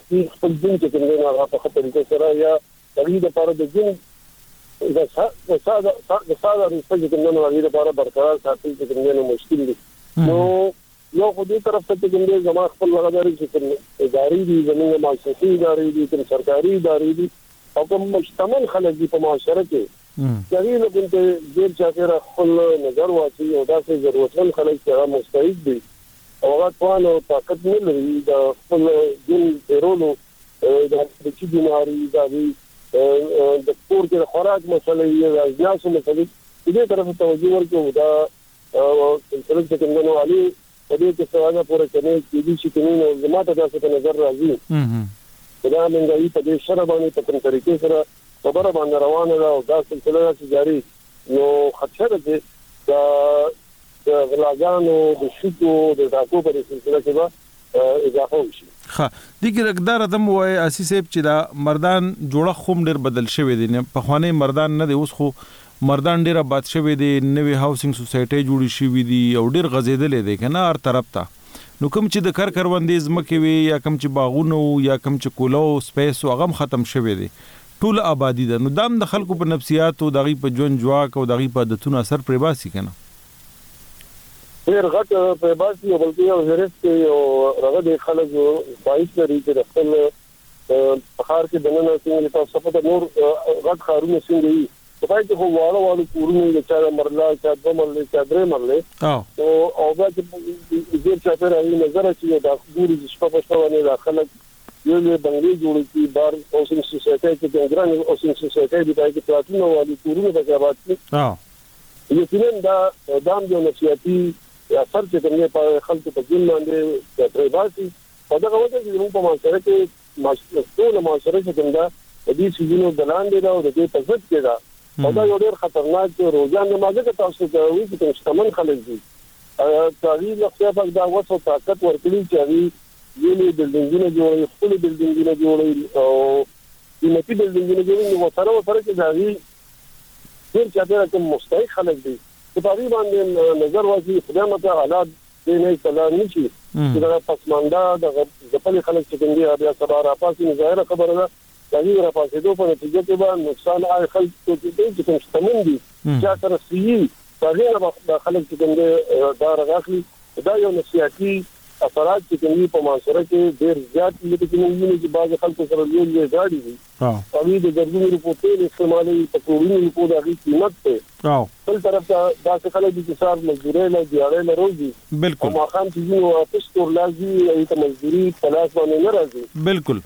دوی خپل دین چې کوم دی هغه په ښه طریقه سره یا د هغوی لپاره د دین د ساده د ساده رسته چې کوم دی نو هغوی لپاره برقرار ساتل چې کوم دی نو مشکل دي نو یو خو دې طرف ته چې کوم دی زما خپل هغه داري چې کوم ادارې دي زموږ مؤسسې ادارې دي کوم سرکاري ادارې دي او کوم مشتمل خلک دي په معاشره کې دغه له کوم ته ډیر چاپیره خپل نظر واچي او داسې ضرورتمن خلک چې هغه مستعد دي او هغه توان او طاقت نه لري د خپل دین تېرولو دا د چي بیماری دا دی د کور کې د خوراک مسله یې د اجناسو مسله په دې طرف توجه ورکړو دا سلسله چې کوم نو علي په دې کې سره پوره کوي چې دې چې کوم نو زما ته داسې په نظر راځي دا منګایي په دې سره باندې په کوم طریقې سره خبره باندې روانه ده او دا سلسله چې جاری نو خطر ده دا د غلاګانو، د سود او د ډاکو په دې سلسله کې به اضافه وشي. ښه دې کې رک دا راته هم ووایه اسی صیب چې دا مردان جوړښت خو هم ډېر بدل شوی دی، پخوانی مردان نه دی، اوس خو مردان ډېر اباد شوی دی، نوې هاوسنګ سوسایټۍ جوړې شوي دي او ډېر غځېدلی دی که نه هر طرف ته، نو کوم چې د کر کروندې ځمکې وې یا کوم چې باغونه وو یا کوم چې کوله او سپیس وو هغه هم ختم شوی دی، ټوله ابادي ده نو دا هم د خلکو په نفسياتو د هغوی په ژوند ژواک او د هغوی په عادتونو اثر پرې باسي که نه؟ ډېر غټ پرې باسي او بلکې يو حرص دی او هغه دی خلک خواهش لري چې د خپل په ښار کې دننه څنګه تاسو ته پته نور غټ ښارونه څنګه وي په پای کې خو واړه واړه کورونه وي د چا د مرله چا دوه مرلې چا درې مرلې او او بیا چې ډېر چاپېره هغوی نظر اچوي دا ګوري چې شپه په شپه باندې دا خلک یو یو بنګلې جوړې کړي، بار هاوسنګ سوسایټۍ کې کوم ګران هاوسنګ سوسایټۍ دي په هغې کې پلاټونه والي، کورونه پکې اباد کړي. یقیناً دا اقدام یو نفسیاتي اثر چې کوم دی په هغه خلکو په ذهن باندې پرېباسي، په دغه وجه چې زموږ په معاشره کې ټوله معاشره چې کوم ده د دې څیزونو د لاندې ده او د دې په ضد کې ده او دا یو ډېر خطرناک روجان دی. ما ځکه تاسو ته وویل چې کوم شتمن خلک دي که هغوی له خدای پاک دا وس او طاقت ورکړي چې هغوی ځینې بلډینګونه جوړوي، ښکلي بلډینګونه جوړوي او قیمتي بلډینګونه جوړوي، نو ورسره ورسره چې د هغوی ډېر چاپېره کوم مستحق خلک دي، چې په هغوی باندې نظر واچوي، خدای مه کړه حالات دې نه ته لاړ نه شي، چې دغه پسمانده، دغه ځپلي خلک چې کوم دي، هغه بیا سبا راپاڅي، نو ظاهره خبره ده ددې راپاڅېدو په نتیجه کې به نقصان هغه خلک کوي چې کوم شتمن دي چا سره سیي هغه نه به خلک چې کوم دي دا راغلي دا یو نصيحتي اثرات چې کوم په معاشره کې ډېر زیات دي چې موږ وینو چې بعض خلکو سره لوی لوی ګاډي دي او دوی د زرګونو روپو تیل استعمالوي په کورونو روپو د هغې قیمت دی بل طرف ته داسې خلک دي چې سهار مزدورۍ له دیاړۍ له روزي او ماښام چې ځینې واپس کور لاځي هغوی ته مزدوري په لاس باندې نه راځي بالکل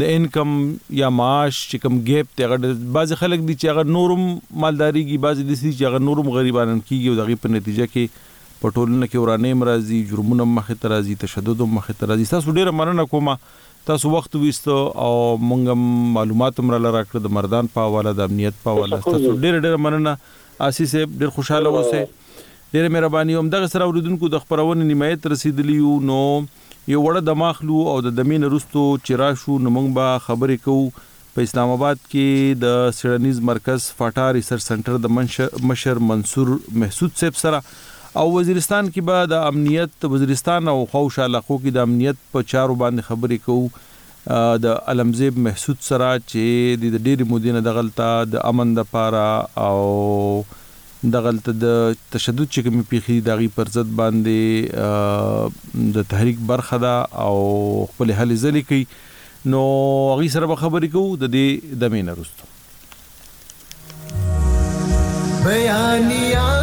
د انکم یا معاش چې کوم ګیپ دی هغه بعضې خلک دي چې هغه نور هم مالداریږي بعضې داسې دي چې هغه نور هم غریبانان کیږي او د هغې په نتیجه کې په ټولنه کې ورانۍ هم راځي جرمونه هم مخې ته راځي تشدد هم مخې ته راځي ستاسو ډیره مننه کوم تاسو وخت ویست او موږ هم معلومات هم راله راکړه د مردان په حواله د امنیت په حواله ستاسو ډیره ډیره مننه عاصي صاحب ډیر خوشاله اوسئ ډیره مهرباني هم دغه سره اوریدونکو د خبرونې نهایت رسیدلی یو نو يو وړه دمه اخلو او د دمې نه وروسته چې راشو نو موږ به خبرې کوو په اسلام اباد کې د څېړنيز مرکز فاټا ريسرچ سنټر د مشر منصور محسود صيب سره او وزيرستان کې به د امنيت وزيرستان او خواوشا علاقو کې د امنيت په چارو باندې خبرې کوو د علم زيب محسود سره چې د ډېرې مودې نه دغلته د امن دپاره او دغلته د تشدد چې کومې پېښې دي د هغوی پر ضد باندې د تحریک برخه ده او خپلې هلې ځلې کوي نو هغوی سره به خبرې کوو د دې دمې نه وروسته. بیانیه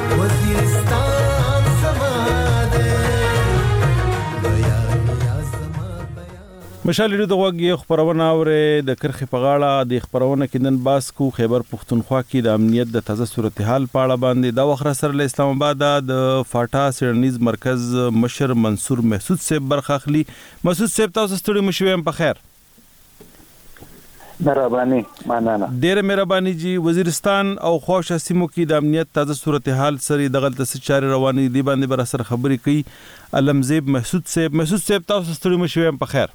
مشال ریډیو د غوږی خبرونه اوره د کرخې په غاړه د خبرونه کې نن باس کو خیبر پښتونخوا کې د امنیت د تازه صورتحال په اړه باندې دا وخت سره له اسلام آباد د فاټا سیرنیز مرکز مشر منصور محسود صاحب برخه اخلي محسود صاحب تاسو ستړي مشوي هم په خیر مهرباني مننه. ډېره مهرباني جي وزيرستان او خواوشا سيمو کي د امنيت تازه صورتحال څري دغلته څه چاري رواني دي دي باندي به راسره خبري کوي علم زيب محسود صيب محسود صيب تاسو ستړي مشي ويم پخير.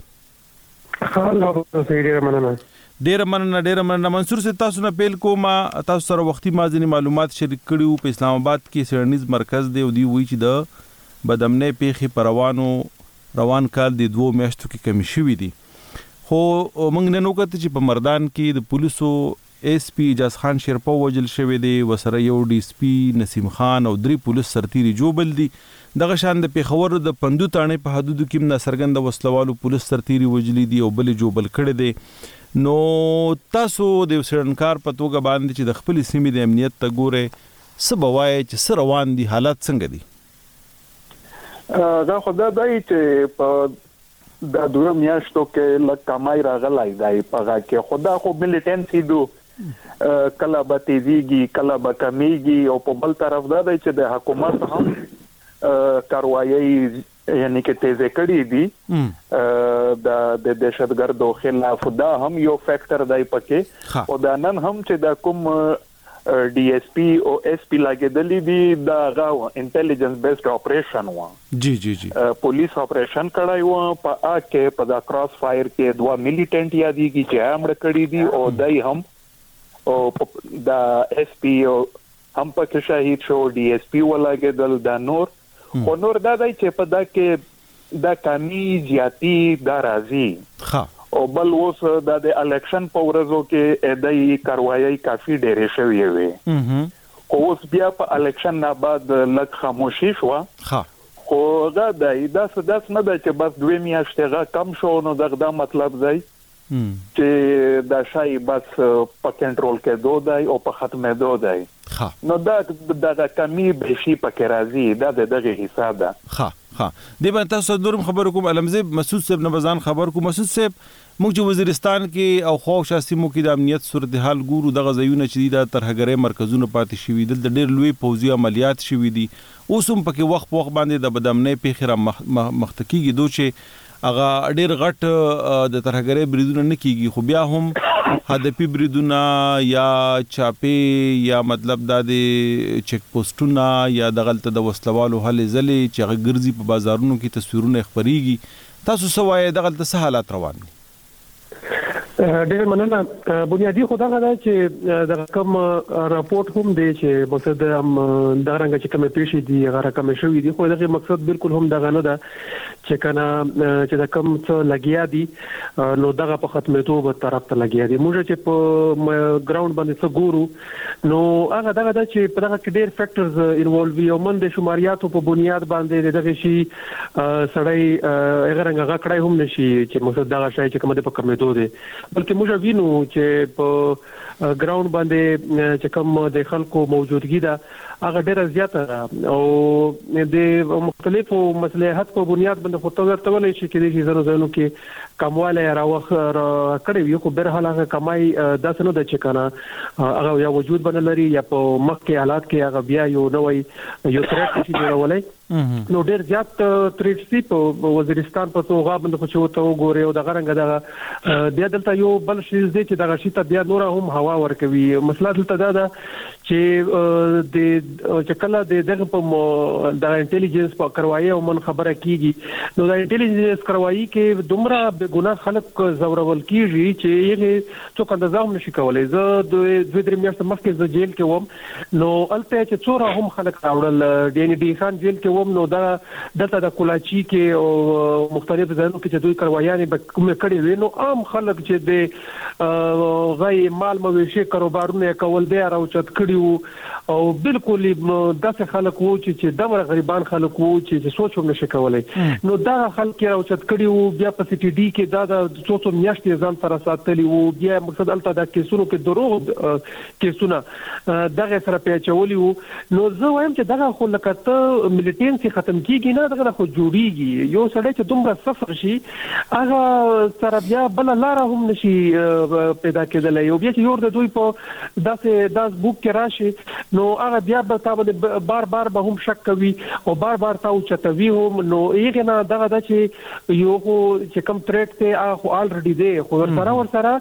ښه روغ اوسئ ډېره مننه. ډېره مننه ډېره مننه منصور صيب تاسو نه پيل کوم تاسو سره وختي ما ځيني معلومات شريک کړي وو په اسلام اباد کي څېړنيز مرکز دی او دوی وایي چي د بدامنۍ پېښي په روانو روان کال دې دوو میاشتو کې کمې شوې دي خو موږ نن وکتل چې په مردان کې د پولیسو ایس پي اعجاز خان شیرپه ووژل شوی دی وسره یو ډي اس پي نسیم خان او درې پولیس سرتیري جوبل دي دغه شان د پیښور د پندو تاڼې په حدودو کې هم ناڅرګنده وسله والو پولیس سرتیري وژلي دي او بل یې جوبل کړی دی نو تاسو د یو څیړنکار په توګه باندې چې د خپلې سیمې د امنیت ته ګورئ څه به وایئ چې څه روان دي حالات څنګه دي؟ دا خو دا دی چې په د دوه میاشتو کې لږ کمای راغلی دی په هغه کې خدا خو ملټنسي دو کله به تیزیږي کله به کمیږي او په بل طرف دا دی چې د حکومت هم کاروایي یعنی کې تیزه کړی دي د د دهشتګردو خلاف دا هم یو فیکٹر دی پکې او دا نن هم چې دا کوم ډي اس پي او اس پي لاګیدلی دي دا غا انټيليجنس بیسډ اپریشن و جی جی جی پولیس اپریشن کړای و په ا کې په دا کراس فایر کې دوا ملیټنټ یادېږي چې امړ کړی دي او دای هم او دا اس پي او هم پکې شهید شو ډي اس پي ولاګیدل دا نور خو نور دا دی چې په دا کې دا کمی زیاتی دا راځی. ښه. او بل اوس دا د الکشن په ورځو کې ادعی کاروایۍ کافی ډیرې شوې وې خو اوس بیا په الکشن نه بعد لږ خاموشی شوه. ښه. خو هغه دای داسې داسې نه ده چې بس دوې میاشتې هغه کم شو نو دغه دا مطلب دای چې دا شای بس په کنټرول کېدو دی او په ختمېدو دی نو دا دغه کمی بیخي په کې راځي دا د دغې حصه ده. ښه ښه دې باندې تاسو سره نور هم خبرې کوم علمزیب مسعود صاحب نه به ځان خبر کړو مسعود صاحب موږ چې وزیرستان کې او خوا او شا سیمو کې د امنیت صورتحال ګورو دغه ځایونه چې دي دا ترهګرۍ مرکزونه پاتې شوي دلته ډېر لوی پوځي عملیات شوي دي اوس هم په کې وخت په وخت باندې د بدامنۍ پېښې را مخته کېږي دو چې هغه ډېر غټ د ترهګرۍ بریدونه نه کېږي خو بیا هم هدفي بریدونه یا چاپې یا مطلب دا دی چیک پوسټونه یا دغلته د وسله والو هلې ځلې چې هغه ګرځي په بازارونو کې تصویرونه یې خپرېږي تاسو څه وایئ دغلته څه حالات روان دي؟ ډېر مننه بنیادی خو دغه ده چې د کوم راپورټ هم دی چې مقصد دا رنګ چې کومه پیښې دي هغه رقم شوې دي خو دغه مقصد بالکل هم دغه نه ده چې کنه چې د کوم څه لګیا دي نو دغه په ختمېدو به طرف ته لګیا دي موږ چې په ګراوند باندې څه ګورو نو هغه دغه ده چې په دغه کې ډیر فیکټرز انوالو وي او من د شماریاتو په بنیاد باندې د دغه شي سړی هغه رنګ هغه کړای هم نشي چې موږ دغه شای چې کوم د په کمیدو دي بلکې موږ وینو چې په ګراوند باندې چې کوم د خلکو موجودګي ده هغه ډیره زیاته ده او د مختلفو مصلحت په بنیاد باندې خو ته ورته ولې شي کې دي زنو زنو کې کمواله راوخ کړی وي خو بهر حال هغه کمای داس نه د چې کنه هغه یا وجود بنلري یا په مخ کې حالات کې هغه بیا یو نوې یو ترټ شي جوړولای نو ډیر زیات تریټ سي په وزیرستان په توغه باندې خو چې وته وګوري او د غرنګ دغه بیا دلته یو بل شي دي چې دغه شي ته بیا نور هم هوا ورکوي مسله دلته دا ده چې د چې کله د دغه په د انټيليجنس په کروایي او من خبره کیږي نو د انټيليجنس کروایي کې دومره به ګنا خلک زورول کیږي چې یې څوک اندازه هم نشي کولای زه د دوه درې میاشتې مخکې زه جیل کې وم نو هلته یې چې څوره هم خلک راوړل یعنې ډیخان جیل کې وم نو دا دلته د کولاچي کې او مختلف ځایونو کې چې دوی کړوایانې به کومې کړې وې نو عام خلک چې د غي مال مویشي کاروبارونه کول بیا راوچت کړي وو او بالکل داسې خلک وو چې چې دمر غریبان خلک وو چې سوچ هم نشي کولای نو دا خلک راوچت کړي وو بیا په سي ټي ډي کې دا د څو څو میاشتې ځان سره ساتلی وو بیا مقصد الته د کیسونو کې دروغ کیسونه دغه سره پیچولي وو نو زه وایم چې دغه خو لکه ته ملټینسي ختم کیږي نه دغه خو جوړیږي یو سړی چې دومره صفر شي هغه سره بیا بل لار هم نشي پیدا کېدلای او بیا چې یو د دوی په داسې داس بوک کې راشي نو هغه بیا به تا باندې بار بار به هم شک کوي او بار بار تا او چتوي هم نو یې نه دغه د چې یو خو چې کم تریټ ته هغه خو الریډي دی خو سره ور سره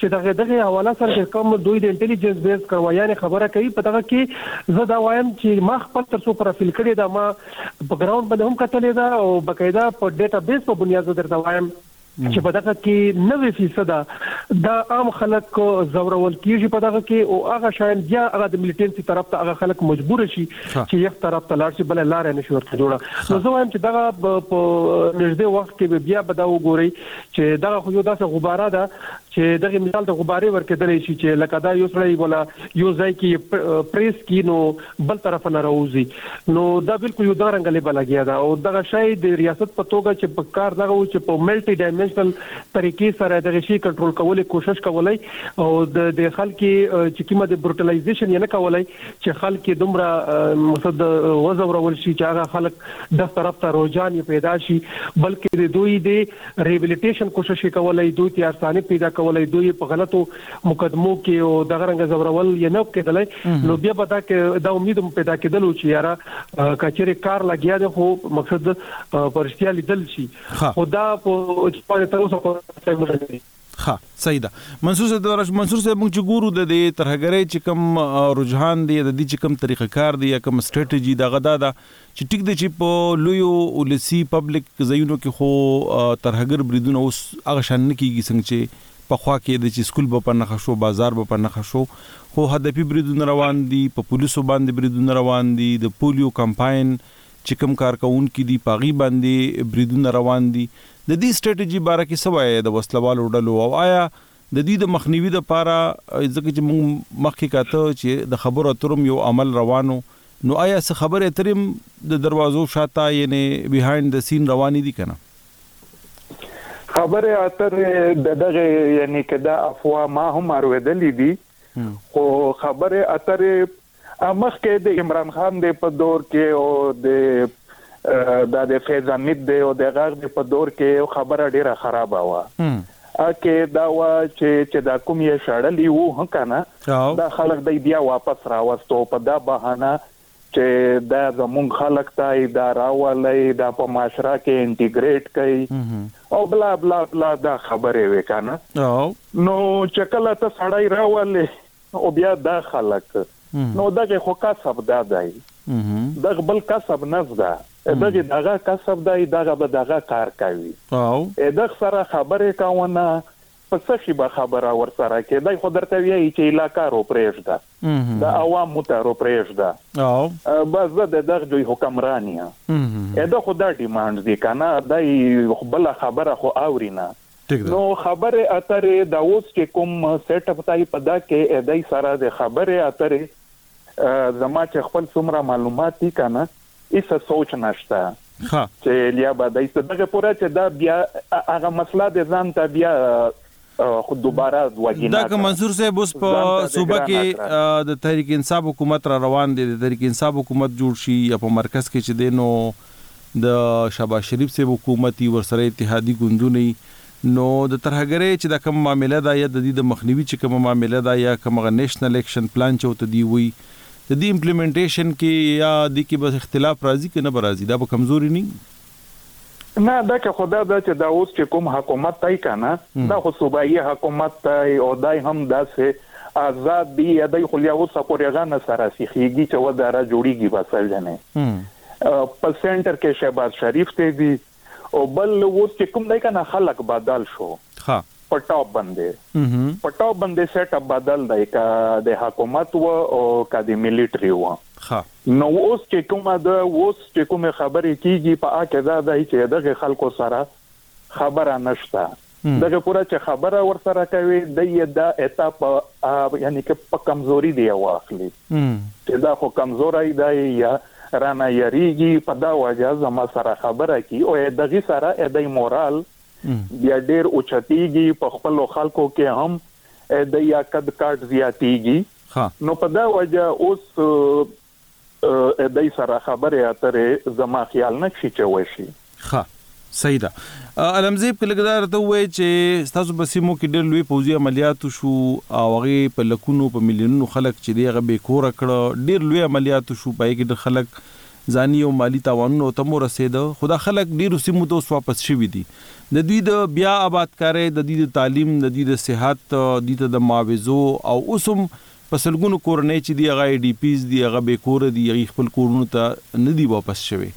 چې دغه دغه حواله سره چې کوم دوی د انټيليجنس بیس کاروایانه خبره کوي په دغه کې زه دا وایم چې ما خپل تر څو پروفیل کړی دا ما په ګراوند باندې هم کتلې ده او بقاعده په ډیټا بیس په بنیاد زه درته وایم چې په دغه کې 90% دا عام خلک زورول کیږي په دغه کې او هغه شاین بیا هغه د مليټنسي طرف ته هغه خلک مجبور شي چې یو طرف ته لاړ شي بل لار نه شي ورته جوړه نو زه وایم چې دغه په نږدې وخت کې بیا به دا وګوري چې دغه خو يو داسې غباره ده چې دغه مثال ته غبارې ورکېدلی شي چې لکه دا يو سړی ولا يو ځای کې پرېس کی نو بل طرف نه راوځي نو دا بالکل يو دغه رنګ لبه لګیا ده او دغه شی د ریاست په توګه چې په کار دغه و چې په ملټي ډایمنشنل طریقې سره دغه شی کنټرول کولې کوشش کولای او د د خلک چې کیمه د برټلایزیشن یې نه کولای چې خلک دومره مقصد وزورول شي چې هغه خلک دس طرف ته روجان یې پیدا شي بلکې د دوی د ریبلیټیشن کوشش یې کولای، دوی ته اسانیت پیدا کولای، دوی یې په غلطو مقدمو کې او دغه رنګه ځورول یې نه کېدلای، نو بیا به دا دا امید هم پیدا کېدل و چې یاره که چېرې کار لګیا دی خو مقصد په رښتیا لیدل شي، خو دا په تر اوسه پورې ښه صحیح ده منصور صاحب ته راشو منصور صاحب موږ چې ګورو د دې ترهګرۍ چې کوم رجحان دی د دې چې کوم طریقه کار دی یا کوم سټریټجي ده هغه دا ده چې ټیک دی چې په لویو ولسي پبلک ځایونو کې خو ترهګر بریدونه اوس هغه شان نه کیږي څنګه چې پخوا کېده چې سکول به په نښه شو بازار به په نښه شو خو هدفي بریدونه روان دي په پولیسو باندې بریدونه روان دي د پولیو کمپاین چې کوم کارکوونکي دي په هغوی باندې بریدونه روان دي، د دې سټرټیجي باره کې څه وایې د وسله والو ډلو او آیا د دوی د مخنیوي لپاره ځکه چې موږ مخکې کاته چې د خبرو اترو هم یو عمل روان و نو آیا څه خبرې اترې هم د دروازو شاته یعنې بیهاینډ د سین روانې دي که نه؟ خبرې اترې د دغې یعنې که دا افوا ما هم ارویدلې دي خو خبرې اترې مخکې د عمران خان د په دور کې او د دا د فیض حمید دی او د غږ د په دور کې خبره ډیره خرابه و اکه دا و چې چې دا کوم یې شړلی وو هکنه دا خلک دی بیا واپس راوستو په دا بهانه چې دا زمون خلک ته دا راولای دا په معاشره کې انټیګریټ کړي او بلا بلا بلا دا خبره وکنه نو چې کله ته سړی راولې او بیا دا خلک نو دغه خو کسب دا دی دغه بل کسب نزده دغه دغه کسب دی دغه به دغه کار کوي او دغه سره خبرې کاونه په څه شي به خبره ور سره کې دی خو درته ویایي چې علاقه رو پرېږده د عوامو ته رو پرېږده او بس زه د دغه دوی حکمران یم دا خو دا ډیمانډ دی کنه دا بل خبره خو اوري نه نو خبرې اترې دا اوس چې کوم سیټ اپ دی په دا کې دی سره د خبرې اترې زما چې خپل څومره معلومات دي کنه هیڅ سوچ نشته چې لیا به دای څه دغه پوره چې دا بیا هغه مسله د ځان ته بیا خو دوباره وګینه دا که منصور صاحب اوس په صوبه کې د تحریک انصاف حکومت را روان دی د تحریک انصاف حکومت جوړ شي یا په مرکز کې چې دینو د شهباز شريف صيب حکومت يي ورسره اتحادي ګوندونه يي نو د ترهګرۍ چه دا کومه معامله ده يا ددي د مخنيوي چه کومه معامله ده يا کوم هغه نيشنل ايکشن پلان چه ورته دي ويي ددي امپليمنټيشن کي يا دي کي به اختلاف راځي که نه به راځي دا به کمزوري نه يي. نه دا که خو دا ده چه دا اوس چه کوم حکومت دی کنه دا خو صوبايي حکومت دی او دی هم داسي ازاد دي يا دی خو ليا اوسه پوري هغه نه سره سيخيږي چه وزاره جوړيږي به څه ژني په سنټر کې شهباز شریف ته دي او بل اوس چې کوم دی کنه خلک بدل شو ها په ټاپ باندې په ټاپ باندې سیټ اپ بدل دی که د حکومت و او که د ملټری و ها نو اوس چې کومه د اوس چې کومه خبرې کیږي په اکه دا دی چې دغه خلکو سره خبره نشته دغه پوره چې خبره ورسره کوي د یې دا اتا په یعنی کې په کمزوري دی واخلي چې دا خو کمزورای دی یا رانه یریږي په دا وجه زما سره خبره کی او دغه سره د مورال بیا ډیر اوچتیږي په خپل خلکو کې هم د یا کډ کاټ زیاتیږي نو په دا وجه اوس دی سره خبرې اترې زما خیال نه کښې چې وشي. ښه صحیح ده علمزیب که لږ دا راته ووایې چې ستاسو په سیمو کې ډېر لوی پوځي عملیات وشو او هغې په لکونو په میلیونونو خلک چې دی هغه بې کوره کړ ډېر لوی عملیات وشو په هغې کې ډېر خلک ځاني او مالي تاوانونو ته هم ورسېده خو دا خلک ډېرو سیمو ته اوس واپس شوي دي د دوی د بیا ابادکارۍ د دوی د تعلیم د دوی د صحت دوی ته د معاوضو او اوس هم په سلګونو کورنۍ چې دي هغه آی ډي پيز دي، هغه بې کوره دي، هغوی خپل کورونو ته نه دي واپس شوې.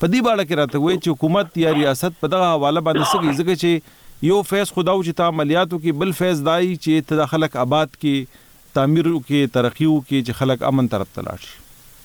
په دې باړه کې راته وويل چې حکومت يا رياست په دغه حواله باندې څه کوي ځکه چې يو فيض خو دا و چې ته عمليات وکړې بل فيض دا يي چې ته دا خلک اباد کړې تعمير وکړې ترقي وکړې چې خلک امن طرف ته لاړ شي.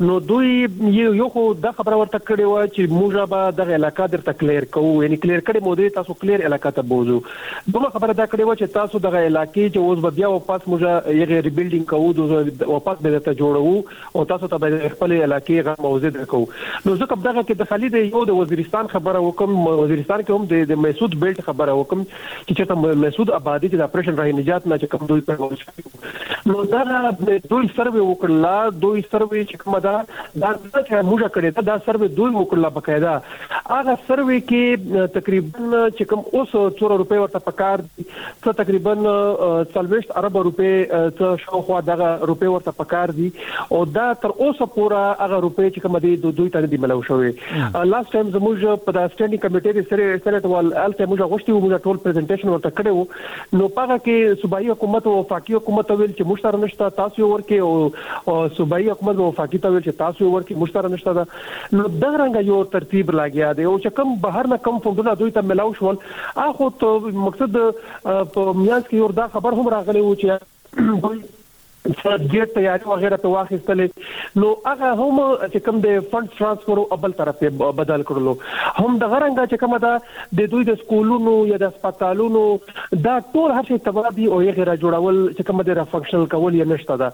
نو دوی یی یو خو دا خبره ورته کړی وه چی موږ به دغه علاقه درته کلیر کوو یعنی کلیر کړی مو دی تاسو کلیر علاقه ته بوزو دومه خبره دا کړی وه چی تاسو دغه علاقی چی اوس به بیا واپس موږ یغه ریبیلډینګ کوو دوزه واپس به درته جوړوو او تاسو ته به خپل علاقی غا موزه درکوو نو زه کب دغه کی دخلی دی یو د وزیرستان خبره وکم وزیرستان کی هم د میسود بیلټ خبره وکم چی چرته میسود ابادی چی د اپریشن راه نجات نه چی کم دوی کړی نو دغه دوی سروې وکړله دوی سروې چې کومه ده دا نه چې موږ کړې ده دا سروې دوی وکړله په قاعده هغه سروې کې تقریبا چې کوم اوس څور روپۍ ورته پکار دي څه تقریبا څلويشت ارب روپۍ څه شاوخوا دغه روپۍ ورته پکار دي او دا تر اوسه پورا هغه روپۍ چې کوم دي دوی ته دي ملو شوې لاست ټایم زموږ په دا سټینډینګ کمیټې سره سره ټول الته موږ غوښتي موږ ټول پریزنټیشن ورته کړو نو په هغه کې صوبایي حکومت او وفاقي حکومت ته ویل چې موږ سره نشته تاسو یې ورکې او صوبایي حکومت به وفاقي ته ویل چې تاسو یې ورکې موږ سره نشته ده نو دغه رنګه یو ترتیب لاګیا دی او چې کم بهر نه کم فندونه دوی ته ملاو شول اخو مقصد په میانس کې یو دا خبر هم راغلی و چې ګل صاحب ګیټ تیاری وغیره ته واخیستلې نو هغه هم چې کوم د فند ترانسفر او بل طرف ته بدل کړلو هم د غرنګ چې کوم دا د دوی د سکولونو یا د هسپتالونو دا ټول هر شي تباہ دي او یې غیر جوړول چې کوم د رفنکشنل کول یې نشته دا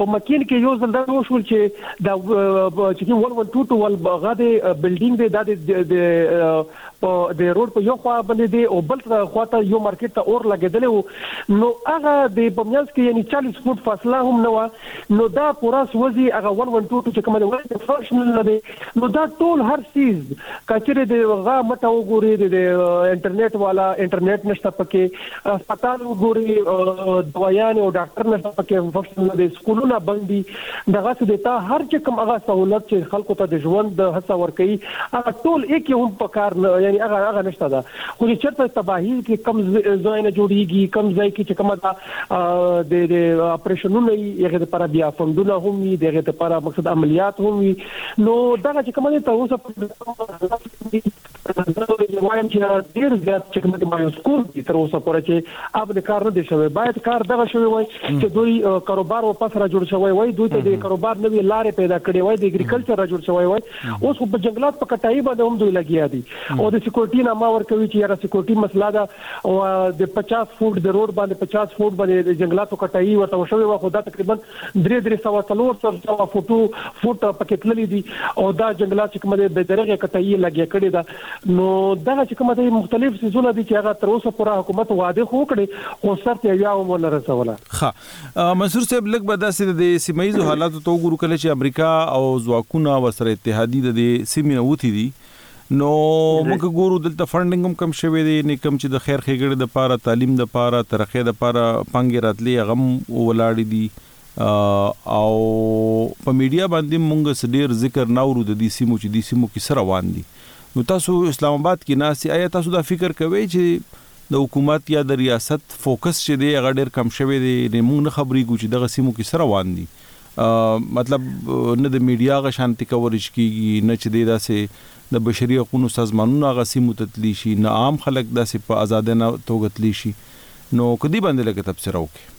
په مکین کې یو ځل دا وشول چې دا چې 112 ول غاده بلډینګ دی دا د په د روډ په یو خوا باندې دی او بل خوا ته یو مارکیټ ته اور لګیدلی و نو هغه د په میانس کې یعنی 40 فوټ فاصله هم نه وه نو دا پورا سوځي هغه ون ون ټو ټو چې کومه دی ولې فرش نه دی نو دا ټول هر سیز کچره د غا مټه وګوري د انټرنیټ والا انټرنیټ نشته پکې هسپتال وګوري دویان او ډاکټر نشته پکې فکشن نه دی سکولونه بند دي دغسې دې تا هر چې کوم هغه سهولت چې خلکو ته د ژوند د هڅه ورکوي هغه ټول ایک یې هم په کار نه یعنی هغه هغه نشته ده خو چې چرته تباهی کې کم ځای نه جوړیږي کم ځای کې چې کومه دا د د اپریشنونه یې هغه لپاره بیا فندونه هم وي دغه لپاره مقصد عملیات هم وي نو دغه چې کومه ته اوسه زه وایم چې هغه ډیر زیات چې کوم مایوس کول دي تر اوسه پورې چې اب د کار نه دی شوی باید کار دغه شوی وای چې دوی کاروبار و پس را جوړ شوی وای دوی ته د کاروبار نوې لارې پیدا کړې وای د اګریکلچر را جوړ شوی وای اوس خو په جنگلات په کټای باندې هم دوی لګیا دي او د سکیورټي نامه ورکوي چې یاره سکیورټي مسله ده او د 50 فوټ د روډ باندې 50 فوټ باندې د جنگلاتو کټای ورته شوی و خو دا تقریبا درې درې سوه څلور سر سوه فوټو فوټ پکې تللی دي او دا جنگلات چې کومه ده به درغه کټایي لګیا کړی ده نو دغه چې کومه ده مختلف سيزونه دي چې هغه تر اوسه پورا حکومت وعده خو کړي خو سر ته بیا هم نه رسوله ښه منصور صاحب لګ به داسې د سیمایزو حالاتو ته وګورو کله چې امریکا او ځواکونه وسره اتحادي د سیمې نه وتی دي نو موږ ګورو دلته فندنګ هم کم شوی دی نه کم چې د خیر خېګړې د پاره تعلیم د پاره ترقې د پاره پنګ راتلې غم ولاړ دي او په میډیا باندې مونږ سډیر ذکر ناورو د دې سیمو چې د سیمو کې سره روان دي نو تاسو اسلام آباد کې ناسي آیا تاسو دا فکر کوئ چې د حکومت یا د ریاست فوکس چې دی هغه ډیر کم شوی دی نه مونږ نه خبرېږو چې دغه سیمو کې سره روان دي مطلب نه د ميډيا هغه شانتې کوريج کيږي نه چې دې داسې د بشري حقونو سازمانونه هغه سيمو ته تلي شي نه عام خلک داسې په ازادانه توګه تلي شي نو که دې باندې لږه تبصره وکړې.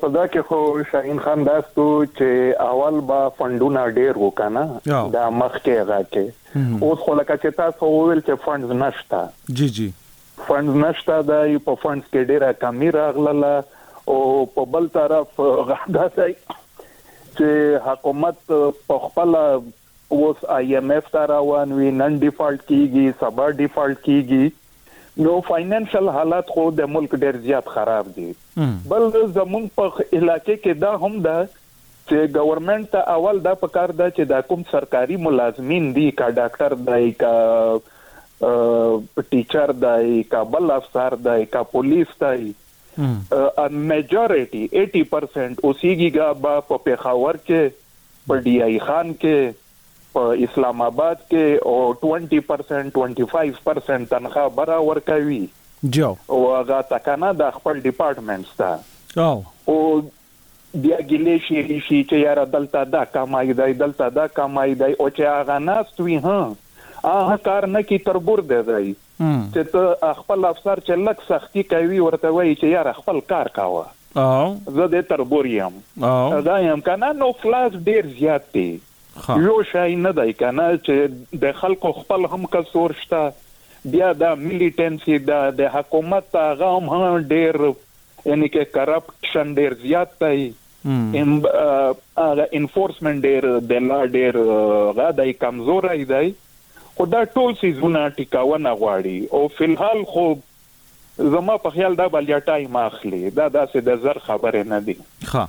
په دا کې خو شاهین خان داست و چې اول به فنډونه ډیر وو کنه دا مخکې غاکې اوس خو لکه چې تاسو وویل چې فنډز نشته جی جی فنډز نشته دی په فنډز کې ډیره کمی راغله او په بل طرف غدا دی چې حکومت په خپل اوس آی ایم ایف ته روان وي نن ډیفالت کیږي سبا ډیفالت کیږي نو فاینانشل حالات خو د ملک ډیر زیات خراب دي بل زمون په علاقې کې دا هم ده چه ګورنمنټ ته اول دا پکار ده چه دا کوم سرکاری ملازمین دی که ډاکټر دی که ټیچر دی که بل افسر دی که پولیس دی میجورټی 80% اوسیږي ګا با په پیښاور کې په ډی آی خان کې په اسلام آباد کې او 20% 25% تنخواه برا ورکوي جو او هغه تکنه د خپل ډیپارټمنټس ته او بیا ګیلې شعري شي چې یاره دلته دا کمای دی دلته دا کمای دی او چې هغه ناست وي هه هغه کار نه کړي تر برده دی چې ته خپل افسر چې لږ سختي کوي ورته وایي چې یاره خپل کار کوه زه دې تر بر یم دا یم که نه نو فلاس ډیر زیات دی یو شای نه دی که نه چې د خلکو خپل هم کسور شته بیا دا ملي ټنسي دا د حکومت هغه هم ډیر یعنی که کرپټ شن ډیر زیات دی ام هغه انفورسمنت ډیر د لا ډیر غا دی کمزور دی خو دا ټول سیزونه ټیکاونه غواړي او فلحال خو زما په خیال دا بلیا ټایم اخلي دا داسې د زر خبره نه دی ښه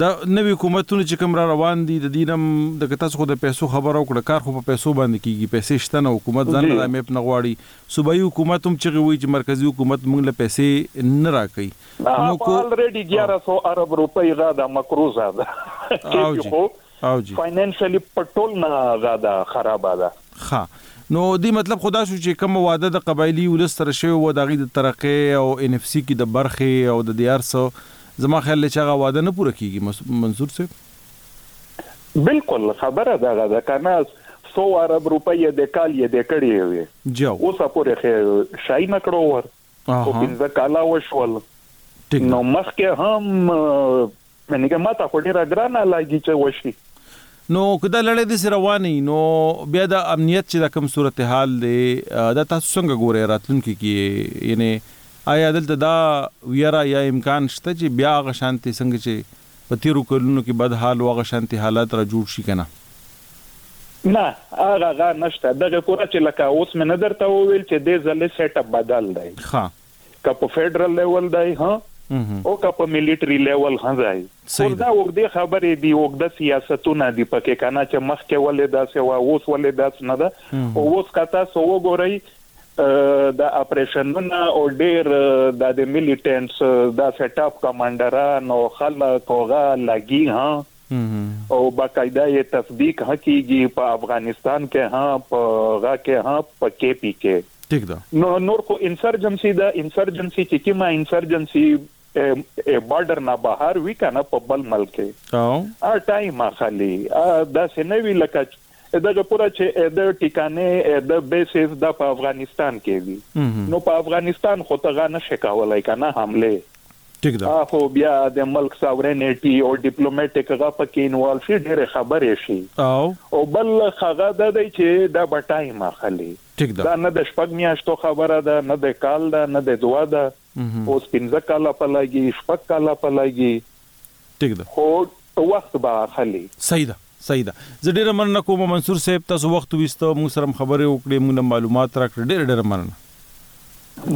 دا نوي حکومتونه چې کوم را روان دي د دې نم د که تاسو خو د پیسو خبره وکړه کار خو په پیسو باندې کیږي پیسې شته نه حکومت ځان له میپ نه غواړي صوبایي حکومت هم چغې وهي چې مرکزي حکومت موږ له پیسې نه راکوي نو کو الریډي 1100 ارب روپۍ غا دا مکروزه ده کیږي خو او جی. فایننشلی په ټول نه غا ده خرابه ده. ښه نو دی مطلب خو دا شو چی کومه وعده د قبایلی ولس سره شوی وه د هغی د ترقی او این ایف سی کی د برخی او د دی هر څه زما خیال دی چی هغه وعده نه پوره کیږی منصور صیب. بلکل خبره دغه ده کنه سو ارب روپی یی د کال یی دی کړی وی جاو. اوسه پوری خه شای نه کړو ور خو اها. پنځه کاله وشول ټیک ده. نو مخکی هم نګه ماته خو ډیره ګرانه لاګی چه وشی. نو که دا لړۍ داسې روانه وي نو بیا د امنیت چې دا کوم صورتحال دی دا تاسو څنګه ګورئ راتلونکي کې یعنې ایا دلته دا ویره یا امکان شته چې بیا هغه شانتې څنګه چې په تیرو کلونو کې بد حال و هغه شانتې حالات را جوړ شي که نه؟ نه هغه غا نشته دغه پوره چې لکه اوس مې نه درته وویل چې دې ځلې سیټ اپ بدل دی. ښه که په فدرال لیول دی ها او که په ملټری لیول ها دی خو دا اوږدې خبرې دي اوږده سیاستونه دي پکې کنه چې مخکې ولې داسې وا اوس ولې داس نه ده او اوس که تاسو وګورئ د اپریشنونه او ډیر د ملټنټس د سیټ اپ کمانډران او خلک او غا لګي ها او باقاعده یې تطبیق هکېږي په افغانستان کې ها په غا کې ها په کې پی کې ټیک ده. نو نور خو انسرجنسي ده انسرجنسي چې کيمه انسرجنسي بارډر نه بهر وي کنه په بل ملک کې هغه ټايم اخلي داسې نه وي لکه دغه پوره چې د ټیکانه د بیسز د په افغانستان کې وي نو په افغانستان خو ته غنه شکولای کنه حمله ټیک ده خو بیا د ملک ساورینټي او ډیپلوماټیک غا پکې انوالو شي ډېر خبرې شي او بل خغه د دې چې د بټای مخلي ټیک ده. دا نه د شپږ میاشتو خبره ده نه د کال ده نه د دوه ده اوس پنځه کاله په لګي شپږ کاله په لګي ټیک ده. خو وخت به اخلي. صحیح ده صحیح ده زه ډیره مننه کوم منصور صیب تاسو وخت وویسته موږ سره هم خبرې وکړې موږ له معلومات راکړې ډیره ډیره مننه.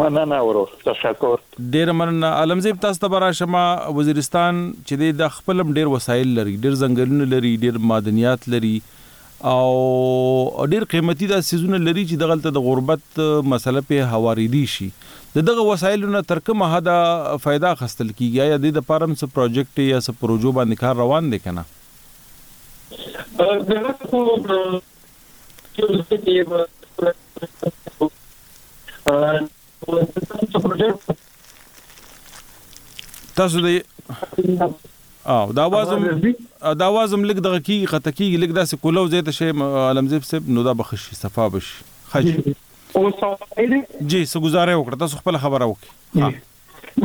مننه ورور تشکر. ډیره مننه عالم صیب تاسو ته به راشم وزیرستان چې دی دا خپل هم ډیر وسایل لري ډیر ځنګلونه لري ډیر معدنیات لري او ډیر قیمتی داسی څیزونه لری چی دغلته د غربت مسله پی هواریدی شی ددغه وسایلو نه تر کومه حده فایده اخستل کیږی ایا دی د پاره هم څه پروجیکټ یا څه پروژو باندی کار روان دی کنه. دغلته خو د څو ځمکی یی په صورت تاسو دی او دا وازم دا وازم لګ دغه کی قطه کی لګ داسې کولو زه ته شی علمزیب صاحب نو دا بخشي صفا بش خج جی څه گزاره وکړه تاسو خپل خبره وکړه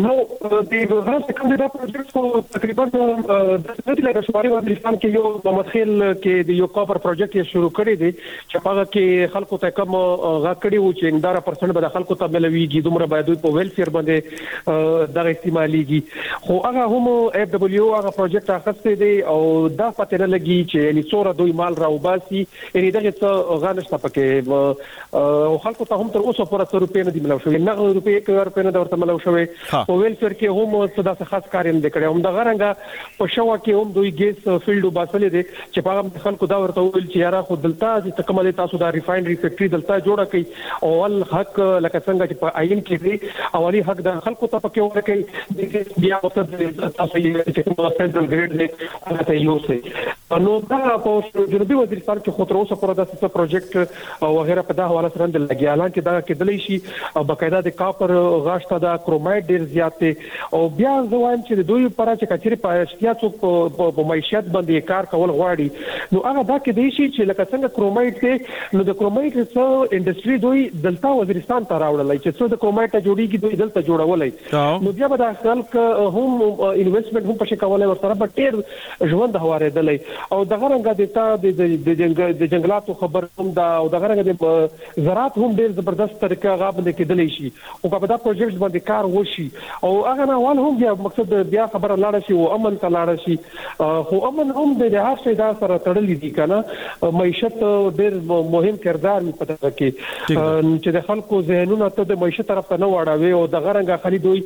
نو د ګلزار د کلي دا پروجیکټ خو تقریبا داسې نه دی لکه شمالي وزیرستان کې یو محمد خیل کې د یو کاپر پروجیکټ یې شروع کړی دی چې هغه کې خلکو ته کم غا کړی وو چې انداره پرسنټ به د خلکو ته ملويږي دومره باید دوی په ویلفیر باندې دغه استعماليږي خو هغه هم اف دبليو هغه پروجیکټ اخستې دی او دا پته نه لګي چې یعنی څوره دوی مال راوباسي یعنی دغه څه غا نشته پکې او خلکو ته هم تر اوسه پوره څه روپې نه دی ملو شوې نغد روپې 1000 روپې نه د ورته ملو شوې او ویلفیر کې هم څه داسې خاص کار نه کړي هم د غرنګ په شوا کې هم دوی ګیس فیلډ وباسلې دي چې په هغه خلکو دا ورته ویل چې یاره خو دلته چې تکم دي تاسو دا ریفاینری فیکټری دلته جوړه کړي او ول حق لکه څنګه چې په عین کې دي اولی حق د خلکو ته پکې ورکړي د ګیس بیا وخت تاسو یې چې کوم فیډرل ګریډ دی هغه ته یو څه نو دا په جنوبي وزیرستان کې خو تر اوسه پوره داسې څه پروجیکټ او وغیره په دا حواله سره هم د لګیا الان کې دغه کېدلی شي او باقاعده د کاپر غاښ ته دا کرومایټ ډیر زیات دی او بیا زه وایم چې د دوی پر چې کچېرې په اشتیا څوک په معیشت باندې کار کول غواړي نو هغه دا کېدی شي چې لکه څنګه کرومایټ دی نو د کرومایټ څه انډستری دوی دلته وزیرستان ته راوړلای چې څه د کرومایټ ته جوړیږي دوی دلته جوړولای نو بیا به دا خلک هم انویسټمنټ هم پکې کولای ورسره به ډیر ژوند هواریدلی او دغه رنګه د تا د جنگلاتو خبر هم دا او دغه رنګه د زراعت هم ډیر زبردست طریقه غا باندې کېدلی شي او که په دا پروجیکټ باندې کار وشي او هغه نه وال هم بیا مقصد بیا خبره لاړه شي او امن ته لاړه شي خو امن هم د هر شي دا سره تړلې دي کنه معیشت ډېر مهم کردار په دغه کې چې د خلکو ذهنونه ته د معیشت طرف ته نه وړاوي او د غرنګ خالي دوی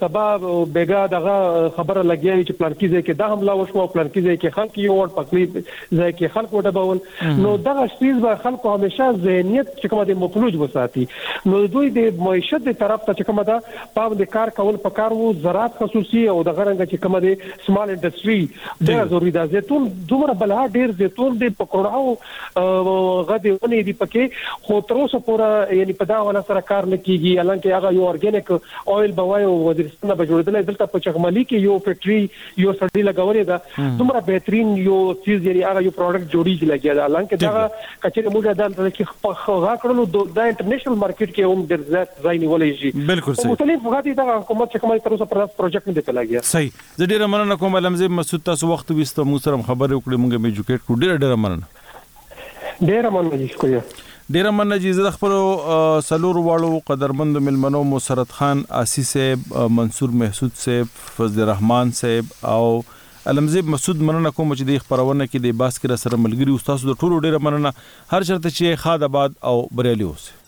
سبا بیګا دغه خبره لګیاوي چې پلان کې ځای کې د حمله وشو او پلان کې ځای کې خلک یو ور پکلي ځای کې خلک وډبول نو دغه شیز به خلکو همیشه ذهنیت چې کومه د مفلوج وساتي نو دوی د معیشت طرف ته چې کومه ده باندې کار کول پکار وو زراعت خصوصي او دغه رنګ چې کومه دي سمال انډستری ډیر ضروری ده زیتون دومره بلا ډیر زیتون دی پکوړاو غدي ونی دی پکې خو تر اوسه پورې یعنی په دا ولا سره کار نه کیږي الانکه هغه یو اورګانیک اویل بوای او وزیرستان به جوړیدل دلته په چغملی کې یو فیکټری یو سړی لګولې ده دومره بهترین یو چیز یعنی هغه یو پروډکټ جوړیږي لګیا ده الان کې دا کچې موږ دا د کې خپل غا کړلو د انټرنیشنل مارکیټ کې هم ډیر زیات ځای نیولې شي بالکل صحیح مختلف غاټي دا حکومت چې کومه تر اوسه پر پروجیکټ نه دی لګیا صحیح زه ډیر مننه کوم لمزه مسعود تاسو وخت وستو موږ سره خبرې وکړې موږ به ایجوکیټ کو ډیر ډیر مننه ډیره مننه جی شکریه. ډیره مننه جی زه د خپلو څلورو واړو قدرمندو ملمنو مسرت خان آسی صاحب، منصور محسود صاحب، فضل الرحمن صاحب او علم زیب مسعود مننه کوم چې دې خپرونه کې دې باس کې را سره ملګري وو تاسو د ټولو ډیره مننه هر چرته چې ښاد آباد او بریالي اوسې.